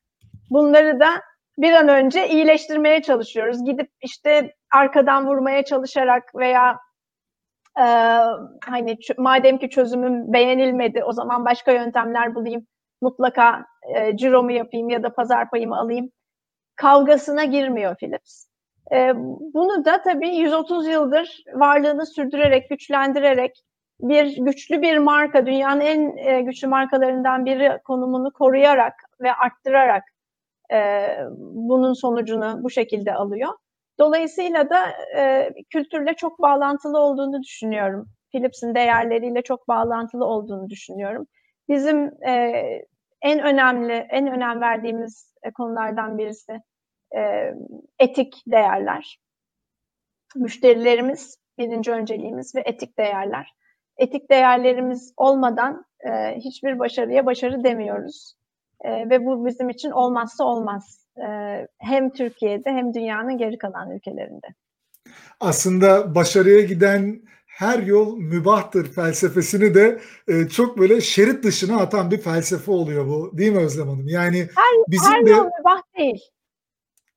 Speaker 2: bunları da bir an önce iyileştirmeye çalışıyoruz. Gidip işte arkadan vurmaya çalışarak veya e, hani madem ki çözümüm beğenilmedi o zaman başka yöntemler bulayım. Mutlaka e, ciromu yapayım ya da pazar payımı alayım. Kavgasına girmiyor Philips. E, bunu da tabii 130 yıldır varlığını sürdürerek, güçlendirerek bir güçlü bir marka, dünyanın en e, güçlü markalarından biri konumunu koruyarak ve arttırarak e, bunun sonucunu bu şekilde alıyor. Dolayısıyla da e, kültürle çok bağlantılı olduğunu düşünüyorum. Philips'in değerleriyle çok bağlantılı olduğunu düşünüyorum. Bizim e, en önemli, en önem verdiğimiz konulardan birisi e, etik değerler. Müşterilerimiz birinci önceliğimiz ve etik değerler. Etik değerlerimiz olmadan e, hiçbir başarıya başarı demiyoruz. E, ve bu bizim için olmazsa olmaz. E, hem Türkiye'de hem dünyanın geri kalan ülkelerinde.
Speaker 1: Aslında başarıya giden her yol mübahtır felsefesini de e, çok böyle şerit dışına atan bir felsefe oluyor bu. Değil mi Özlem Hanım? Yani
Speaker 2: her, bizim her de... yol mübah değil.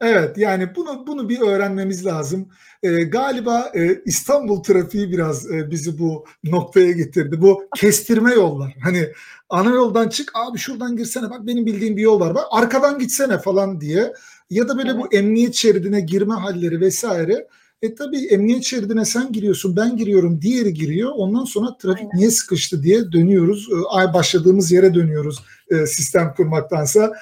Speaker 1: Evet yani bunu bunu bir öğrenmemiz lazım. Ee, galiba e, İstanbul trafiği biraz e, bizi bu noktaya getirdi. Bu kestirme yollar. Hani ana yoldan çık abi şuradan girsene bak benim bildiğim bir yol var. Bak arkadan gitsene falan diye. Ya da böyle evet. bu emniyet şeridine girme halleri vesaire. E tabii emniyet şeridine sen giriyorsun, ben giriyorum, diğeri giriyor. Ondan sonra trafik Aynen. niye sıkıştı diye dönüyoruz. E, ay başladığımız yere dönüyoruz e, sistem kurmaktansa.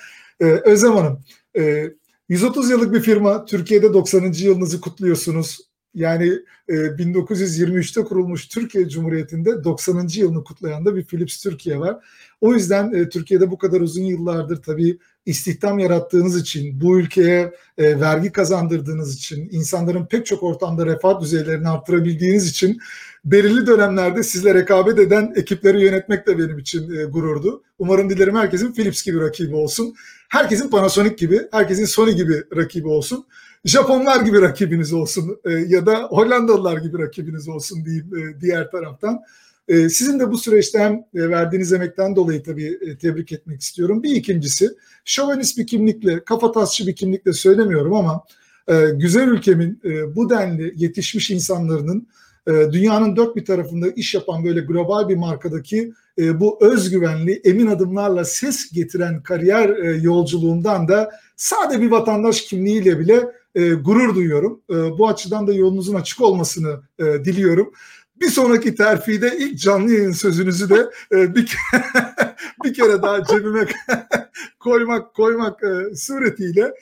Speaker 1: E, Özlem Hanım, e, 130 yıllık bir firma, Türkiye'de 90. yılınızı kutluyorsunuz. Yani e, 1923'te kurulmuş Türkiye Cumhuriyeti'nde 90. yılını kutlayan da bir Philips Türkiye var. O yüzden e, Türkiye'de bu kadar uzun yıllardır tabii istihdam yarattığınız için, bu ülkeye e, vergi kazandırdığınız için, insanların pek çok ortamda refah düzeylerini arttırabildiğiniz için belirli dönemlerde sizle rekabet eden ekipleri yönetmek de benim için e, gururdu. Umarım dilerim herkesin Philips gibi rakibi olsun. Herkesin Panasonic gibi, herkesin Sony gibi rakibi olsun. Japonlar gibi rakibiniz olsun e, ya da Hollandalılar gibi rakibiniz olsun diyeyim e, diğer taraftan. E, sizin de bu süreçte hem e, verdiğiniz emekten dolayı tabii e, tebrik etmek istiyorum. Bir ikincisi şovenist bir kimlikle, kafatasçı bir kimlikle söylemiyorum ama e, güzel ülkemin e, bu denli yetişmiş insanların e, dünyanın dört bir tarafında iş yapan böyle global bir markadaki e, bu özgüvenli, emin adımlarla ses getiren kariyer e, yolculuğundan da sade bir vatandaş kimliğiyle bile e, gurur duyuyorum. Bu açıdan da yolunuzun açık olmasını diliyorum. Bir sonraki terfide ilk canlı yayın sözünüzü de bir, kere, *laughs* bir kere daha cebime *laughs* koymak koymak suretiyle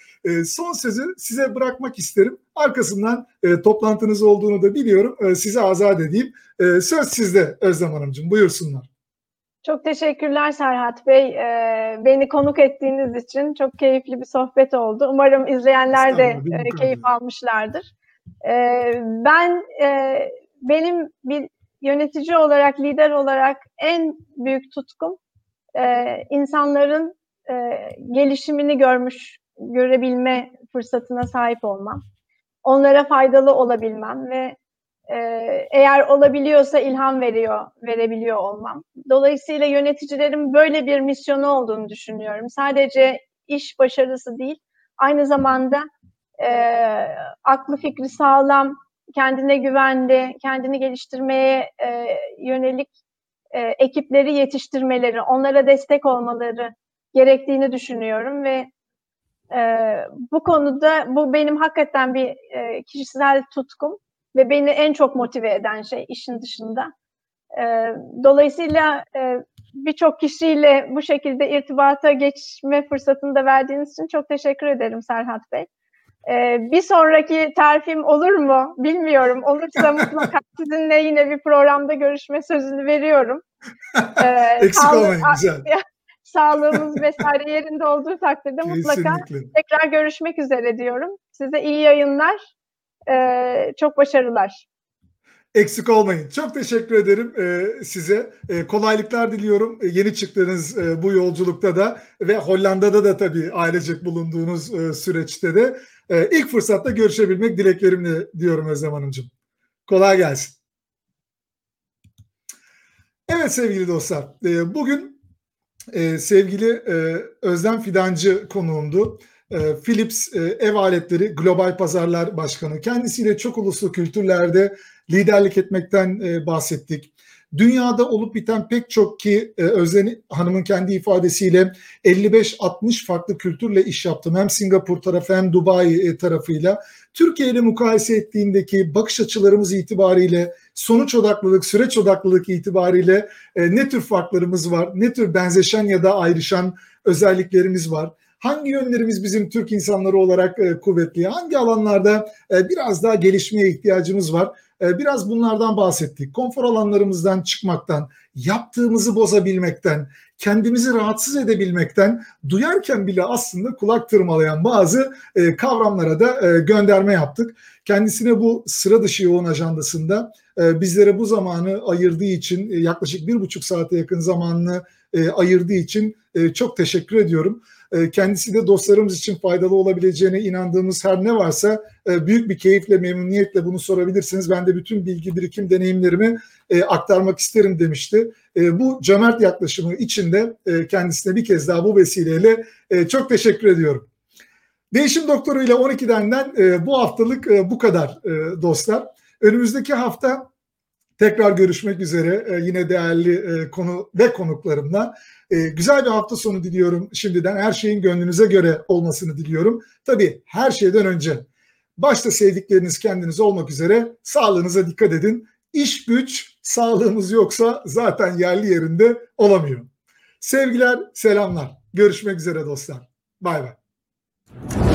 Speaker 1: son sözü size bırakmak isterim. Arkasından e, toplantınız olduğunu da biliyorum. Size azat edeyim. Söz sizde Özlem Hanımcığım. Buyursunlar.
Speaker 2: Çok teşekkürler Serhat Bey. Ee, beni konuk ettiğiniz için çok keyifli bir sohbet oldu. Umarım izleyenler de e, keyif almışlardır. Ee, ben e, benim bir yönetici olarak, lider olarak en büyük tutkum e, insanların e, gelişimini görmüş, görebilme fırsatına sahip olmam. Onlara faydalı olabilmem ve e, eğer olabiliyorsa ilham veriyor, verebiliyor olmam. Dolayısıyla yöneticilerin böyle bir misyonu olduğunu düşünüyorum. Sadece iş başarısı değil, aynı zamanda e, aklı fikri sağlam, kendine güvenli, kendini geliştirmeye e, yönelik e, ekipleri yetiştirmeleri, onlara destek olmaları gerektiğini düşünüyorum ve e, bu konuda bu benim hakikaten bir e, kişisel tutkum ve beni en çok motive eden şey işin dışında. E, dolayısıyla e, birçok kişiyle bu şekilde irtibata geçme fırsatını da verdiğiniz için çok teşekkür ederim Serhat Bey. Ee, bir sonraki terfim olur mu bilmiyorum. Olursa *laughs* mutlaka sizinle yine bir programda görüşme sözünü veriyorum. *laughs*
Speaker 1: Ee, Eksik olmayın güzel. *laughs*
Speaker 2: Sağlığımız vesaire yerinde olduğu takdirde mutlaka tekrar görüşmek üzere diyorum. Size iyi yayınlar. Ee, çok başarılar.
Speaker 1: Eksik olmayın. Çok teşekkür ederim e, size. E, kolaylıklar diliyorum e, yeni çıktığınız e, bu yolculukta da ve Hollanda'da da tabii ailecek bulunduğunuz e, süreçte de e, ilk fırsatta görüşebilmek dileklerimle diyorum Özlem Hanımcığım. Kolay gelsin. Evet sevgili dostlar, e, bugün e, sevgili e, Özlem Fidancı konuğumdu. E, Philips e, Ev Aletleri Global Pazarlar Başkanı. Kendisiyle çok uluslu kültürlerde liderlik etmekten e, bahsettik. Dünyada olup biten pek çok ki e, Özden Hanım'ın kendi ifadesiyle 55-60 farklı kültürle iş yaptım. Hem Singapur tarafı hem Dubai e, tarafıyla. Türkiye ile mukayese ettiğindeki bakış açılarımız itibariyle sonuç odaklılık, süreç odaklılık itibariyle ne tür farklarımız var, ne tür benzeşen ya da ayrışan özelliklerimiz var. Hangi yönlerimiz bizim Türk insanları olarak e, kuvvetli? Hangi alanlarda e, biraz daha gelişmeye ihtiyacımız var? E, biraz bunlardan bahsettik. Konfor alanlarımızdan çıkmaktan, yaptığımızı bozabilmekten, kendimizi rahatsız edebilmekten, duyarken bile aslında kulak tırmalayan bazı kavramlara da gönderme yaptık. Kendisine bu sıra dışı yoğun ajandasında bizlere bu zamanı ayırdığı için yaklaşık bir buçuk saate yakın zamanını ayırdığı için çok teşekkür ediyorum. E, kendisi de dostlarımız için faydalı olabileceğine inandığımız her ne varsa e, büyük bir keyifle, memnuniyetle bunu sorabilirsiniz. Ben de bütün bilgi birikim deneyimlerimi e, aktarmak isterim demişti. Bu cömert yaklaşımı içinde kendisine bir kez daha bu vesileyle çok teşekkür ediyorum. Değişim Doktoru ile 12'denden bu haftalık bu kadar dostlar. Önümüzdeki hafta Tekrar görüşmek üzere ee, yine değerli e, konu ve konuklarımla. E, güzel bir hafta sonu diliyorum şimdiden. Her şeyin gönlünüze göre olmasını diliyorum. Tabii her şeyden önce başta sevdikleriniz kendiniz olmak üzere sağlığınıza dikkat edin. İş güç sağlığımız yoksa zaten yerli yerinde olamıyor. Sevgiler, selamlar. Görüşmek üzere dostlar. Bay bay.